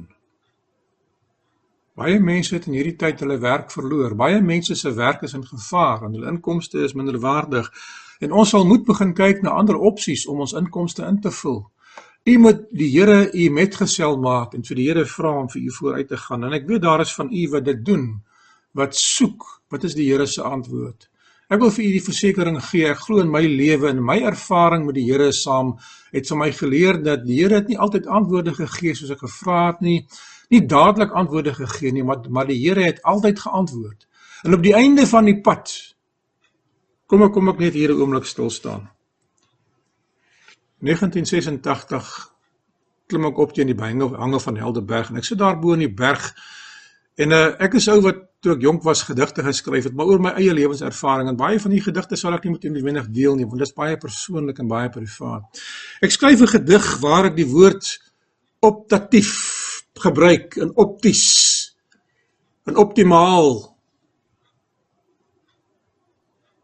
Baie mense het in hierdie tyd hulle werk verloor. Baie mense se werk is in gevaar en hulle inkomste is minderwaardig. En ons sal moet begin kyk na ander opsies om ons inkomste in te vul. U moet die Here u metgesel maak en vir die Here vra om vir u vooruit te gaan. En ek weet daar is van u wat dit doen, wat soek, wat is die Here se antwoord? Ek wil vir u die versekering gee, ek glo in my lewe en my ervaring met die Here saam het vir my geleer dat die Here het nie altyd antwoorde gegee soos ek gevra het nie, nie dadelik antwoorde gegee nie, maar maar die Here het altyd geantwoord. En op die einde van die pad Kom ek kom ek net hier 'n oomblik stil staan. 1986 klim ek op teen die hange hange van Helderberg en ek sit daar bo in die berg en uh, ek is ou wat toe ek jonk was gedigte geskryf het, maar oor my eie lewenservaring en baie van die gedigte sal ek nie met eenwendig deel nie, want dit is baie persoonlik en baie privaat. Ek skryf 'n gedig waar ek die woord optatief gebruik in opties en optimaal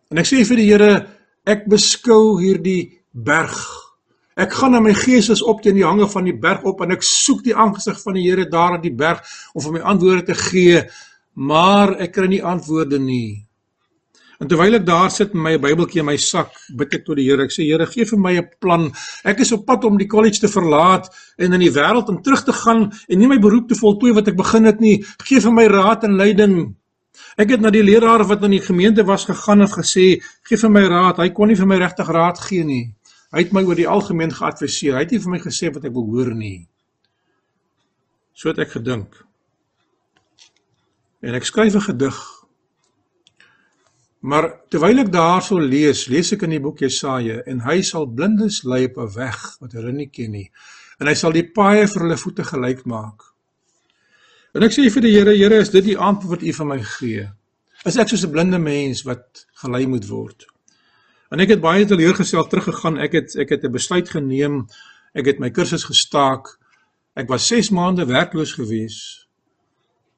En ek sê vir die Here, ek beskou hierdie berg. Ek gaan na my gees is op teen die hange van die berg op en ek soek die aangesig van die Here daar op die berg om vir my antwoorde te gee, maar ek kry nie antwoorde nie. En terwyl ek daar sit met my Bybeltjie in my sak, bid ek tot die Here. Ek sê Here, gee vir my 'n plan. Ek is op pad om die kollege te verlaat en in die wêreld om terug te gaan en nie my beroep te voltooi wat ek begin het nie. Gee vir my raad en leiding. Ek het na die leraar wat in die gemeente was gegaan en gesê, "Gee vir my raad." Hy kon nie vir my regtig raad gee nie. Hy het my oor die algemeen geadviseer. Hy het nie vir my gesê wat ek wil hoor nie. So het ek gedink. En ek skryf 'n gedig. Maar terwyl ek daarso lees, lees ek in die boek Jesaja en hy sal blindes lei op 'n weg wat hulle nie ken nie. En hy sal die paaie vir hulle voete gelyk maak. En ek sê vir die Here, Here, is dit die antwoord wat U vir my gee? Is ek soos 'n blinde mens wat gelei moet word? En ek het baie teleurgesteld teruggegaan. Ek het ek het 'n besluit geneem. Ek het my kursus gestaak. Ek was 6 maande werkloos gewees.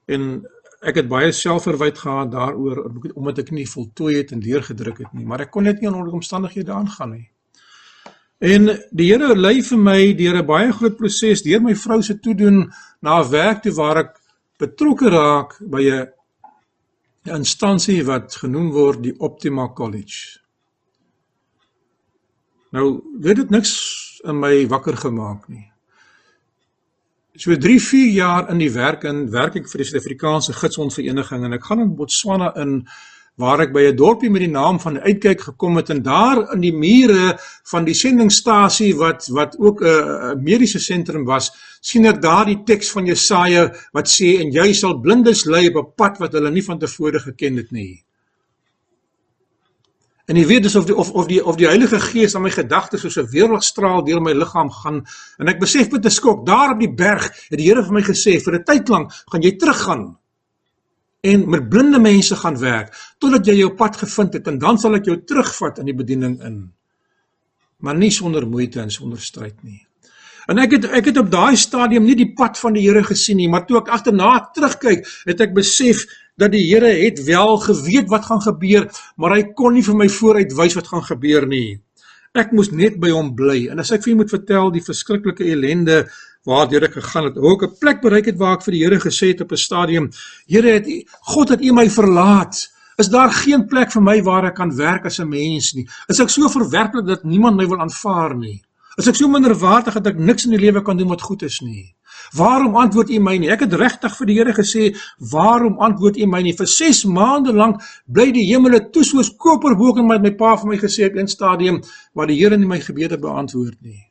En ek het baie selfverwyd gehad daaroor omdat ek nie voltooi het en deurgedruk het nie, maar ek kon net nie onder omstandighede aangaan nie. En die Here lei vir my deur 'n baie groot proses, deur my vrou se toedoen na 'n werk toe waar ek betrokke raak by 'n instansie wat genoem word die Optima College. Nou, weet dit niks in my wakker gemaak nie. So 3, 4 jaar in die werk in werk ek vir die Suid-Afrikaanse Gidsondvereniging en ek gaan in Botswana in waar ek by 'n dorpie met die naam van Uitkyk gekom het en daar in die mure van die sendingstasie wat wat ook 'n uh, mediese sentrum was, sien ek daar die teks van Jesaja wat sê en jy sal blindes lei op 'n pad wat hulle nie van tevore geken het nie. En jy weet dis of die of of die of die Heilige Gees aan my gedagtes soos 'n weerligstraal deur my liggaam gaan en ek besef met 'n skok daar op die berg het die Here vir my gesê vir 'n tyd lank gaan jy teruggaan en met blinde mense gaan werk totdat jy jou pad gevind het en dan sal ek jou terugvat in die bediening in. Maar nie sonder moeite en sonder stryd nie. En ek het ek het op daai stadium nie die pad van die Here gesien nie, maar toe ek agterna terugkyk, het ek besef dat die Here het wel geweet wat gaan gebeur, maar hy kon nie vir my vooruit wys wat gaan gebeur nie. Ek moes net by hom bly. En as ek vir u moet vertel die verskriklike ellende waardeur ek gegaan het, hoe ek 'n plek bereik het waar ek vir die Here gesê het op 'n stadium, Here het God het U my verlaat. Is daar geen plek vir my waar ek kan werk as 'n mens nie? Is ek so verwerplik dat niemand my wil aanvaar nie? Is ek so minderwaardig dat ek niks in die lewe kan doen wat goed is nie? Waarom antwoord U my nie? Ek het regtig vir die Here gesê, "Waarom antwoord U my nie?" Vir 6 maande lank bly die hemele toe soos koperwolke met my pa vir my gesê op 'n stadium waar die Here nie my gebede beantwoord nie.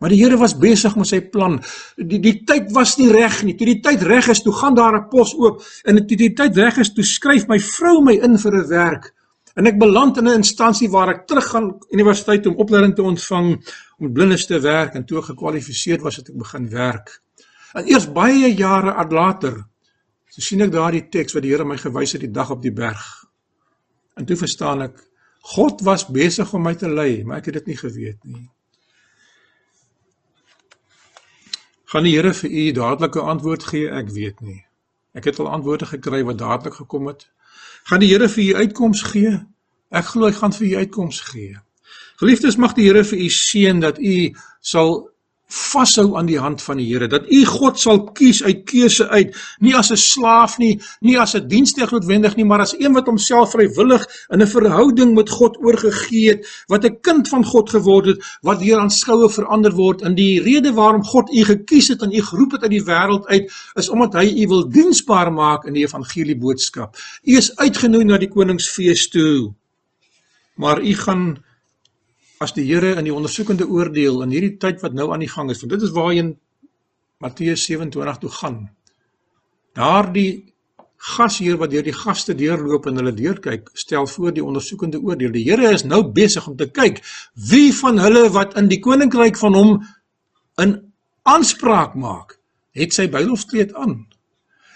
Maar die Here was besig met sy plan. Die die tyd was nie reg nie. Toe die tyd reg is, toe gaan daar 'n pos oop en toe die tyd reg is, toe skryf my vrou my in vir 'n werk. En ek beland in 'n instansie waar ek teruggaan universiteit om opleiding te ontvang om blindes te werk en toe gekwalifiseer was het ek begin werk. En eers baie jare later so sien ek daardie teks wat die Here my gewys het die dag op die berg. En toe verstaan ek God was besig om my te lei, maar ek het dit nie geweet nie. Gaan die Here vir u dadelike antwoord gee? Ek weet nie. Ek het al antwoorde gekry wat dadelik gekom het. Gaan die Here vir u uitkoms gee? Ek glo hy gaan vir u uitkoms gee. Geliefdes, mag die Here vir u seën dat u sal vashou aan die hand van die Here, dat u God sal kies uit keuse uit, nie as 'n slaaf nie, nie as 'n diensknegt noodwendig nie, maar as een wat homself vrywillig in 'n verhouding met God oorgegee het, wat 'n kind van God geword het, wat deur aanskoue verander word. En die rede waarom God u gekies het en u geroep het uit die wêreld uit, is omdat hy u wil diensbaar maak in die evangelie boodskap. U is uitgenooi na die koningsfees toe. Maar u gaan as die Here in die ondersoekende oordeel in hierdie tyd wat nou aan die gang is, want dit is waarheen Matteus 27 toe gaan. Daardie gasheer wat deur die gaste deurloop en hulle deurkyk, stel voor die ondersoekende oordeel. Die Here is nou besig om te kyk wie van hulle wat in die koninkryk van hom in aanspraak maak, het sy bruilofskleed aan.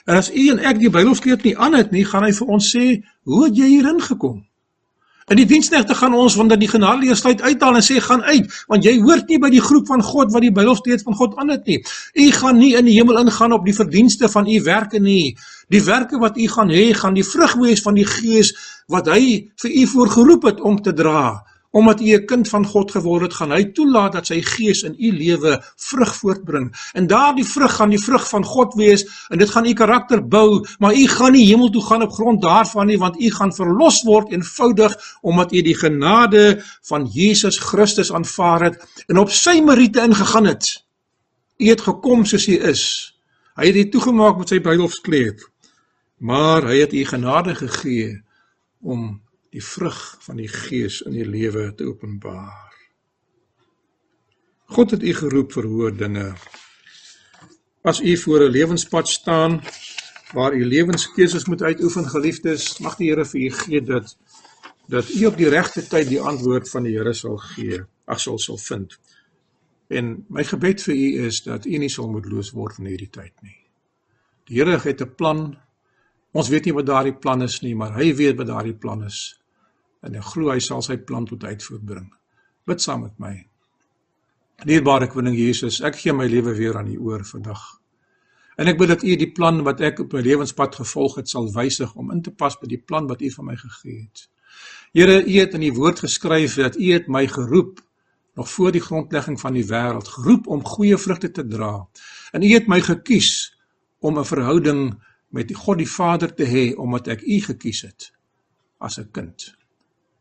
En as u en ek die bruilofskleed nie aan het nie, gaan hy vir ons sê, "Hoe het jy hierin gekom?" En die diensknegte gaan ons wanneer die genadeleer sluit uithaal en sê gaan uit, want jy hoort nie by die groep van God wat die Bybel steeds van God aan het nie. U gaan nie in die hemel ingaan op die verdienste van u werke nie. Die werke wat u gaan hê, gaan die vrug wees van die Gees wat hy vir u voorgeroep het om te dra. Omdat u 'n kind van God geword het, gaan hy toelaat dat sy gees in u lewe vrug voortbring. En daardie vrug gaan die vrug van God wees en dit gaan u karakter bou, maar u gaan nie hemel toe gaan op grond daarvan nie, want u gaan verlos word eenvoudig omdat u die genade van Jesus Christus aanvaar het en op sy meriete ingegaan het. U het gekom soos u is. Hy het u toegemaak met sy bruilofskleed. Maar hy het u genade gegee om die vrug van die Gees in u lewe te openbaar. God het u geroep vir hoë dinge. As u voor 'n lewenspad staan waar u lewenskeuses moet uitoefen geliefdes mag die Here vir u gee dat dat u op die regte tyd die antwoord van die Here sal gee ag sal sal vind en my gebed vir u is dat u nie sal moedeloos word in hierdie tyd nie die Here het 'n plan ons weet nie wat daardie plan is nie maar hy weet wat daardie plan is en ek glo hy sal sy plan tot uitvoer bring bid saam met my Dierbare koning Jesus ek gee my lewe weer aan u oor vandag En ek bid dat U die plan wat ek op my lewenspad gevolg het sal wysig om in te pas by die plan wat U vir my gegee het. Here, U het in die woord geskryf dat U het my geroep nog voor die grondlegging van die wêreld, geroep om goeie vrugte te dra. En U het my gekies om 'n verhouding met God die Vader te hê omdat ek U gekies het as 'n kind.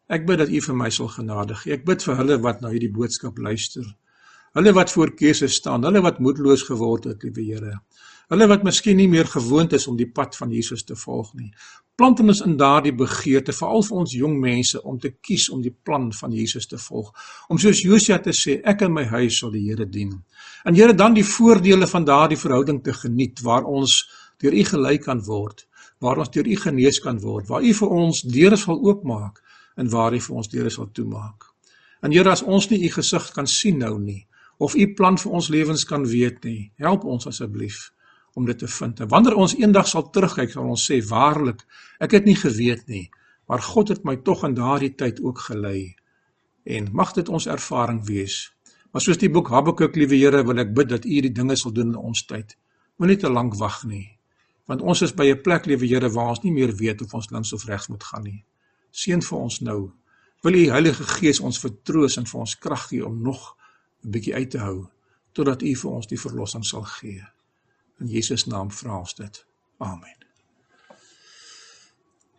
Ek bid dat U vir my sal genadig gee. Ek bid vir hulle wat na hierdie boodskap luister. Hulle wat voor keuse staan, hulle wat moedeloos geword het, liewe Here. Hulle wat miskien nie meer gewoond is om die pad van Jesus te volg nie. Plant ons in daardie begeerte, veral vir ons jong mense om te kies om die plan van Jesus te volg. Om soos Josia te sê, ek en my huis sal die Here dien. En Here dan die voordele van daardie verhouding te geniet waar ons deur U gelei kan word, waar ons deur U genees kan word, waar U vir ons deure sal oopmaak en waar U vir ons deure sal toemaak. En Here, as ons nie U gesig kan sien nou nie, of U plan vir ons lewens kan weet nie, help ons asseblief om dit te vind. En wanneer ons eendag sal terugkyk, sal ons sê waarlik, ek het nie geweet nie, maar God het my tog in daardie tyd ook gelei. En mag dit ons ervaring wees. Maar soos die boek Habakuk, liewe Here, wil ek bid dat U die dinge sal doen in ons tyd. Moenie te lank wag nie. Want ons is by 'n plek, liewe Here, waar ons nie meer weet of ons links of regs moet gaan nie. Seën vir ons nou. Wil U Heilige Gees ons vertroos en vir ons krag gee om nog 'n bietjie uit te hou totdat U vir ons die verlossing sal gee. In Jesus naam vra ons dit. Amen.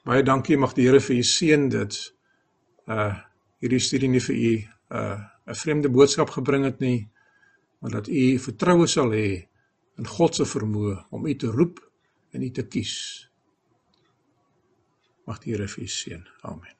Baie dankie mag die Here vir u seën dit uh hierdie studie nie vir u uh 'n vreemde boodskap gebring het nie, maar dat u vertroue sal hê in God se vermoë om u te roep en u te kies. Mag die Here vir u seën. Amen.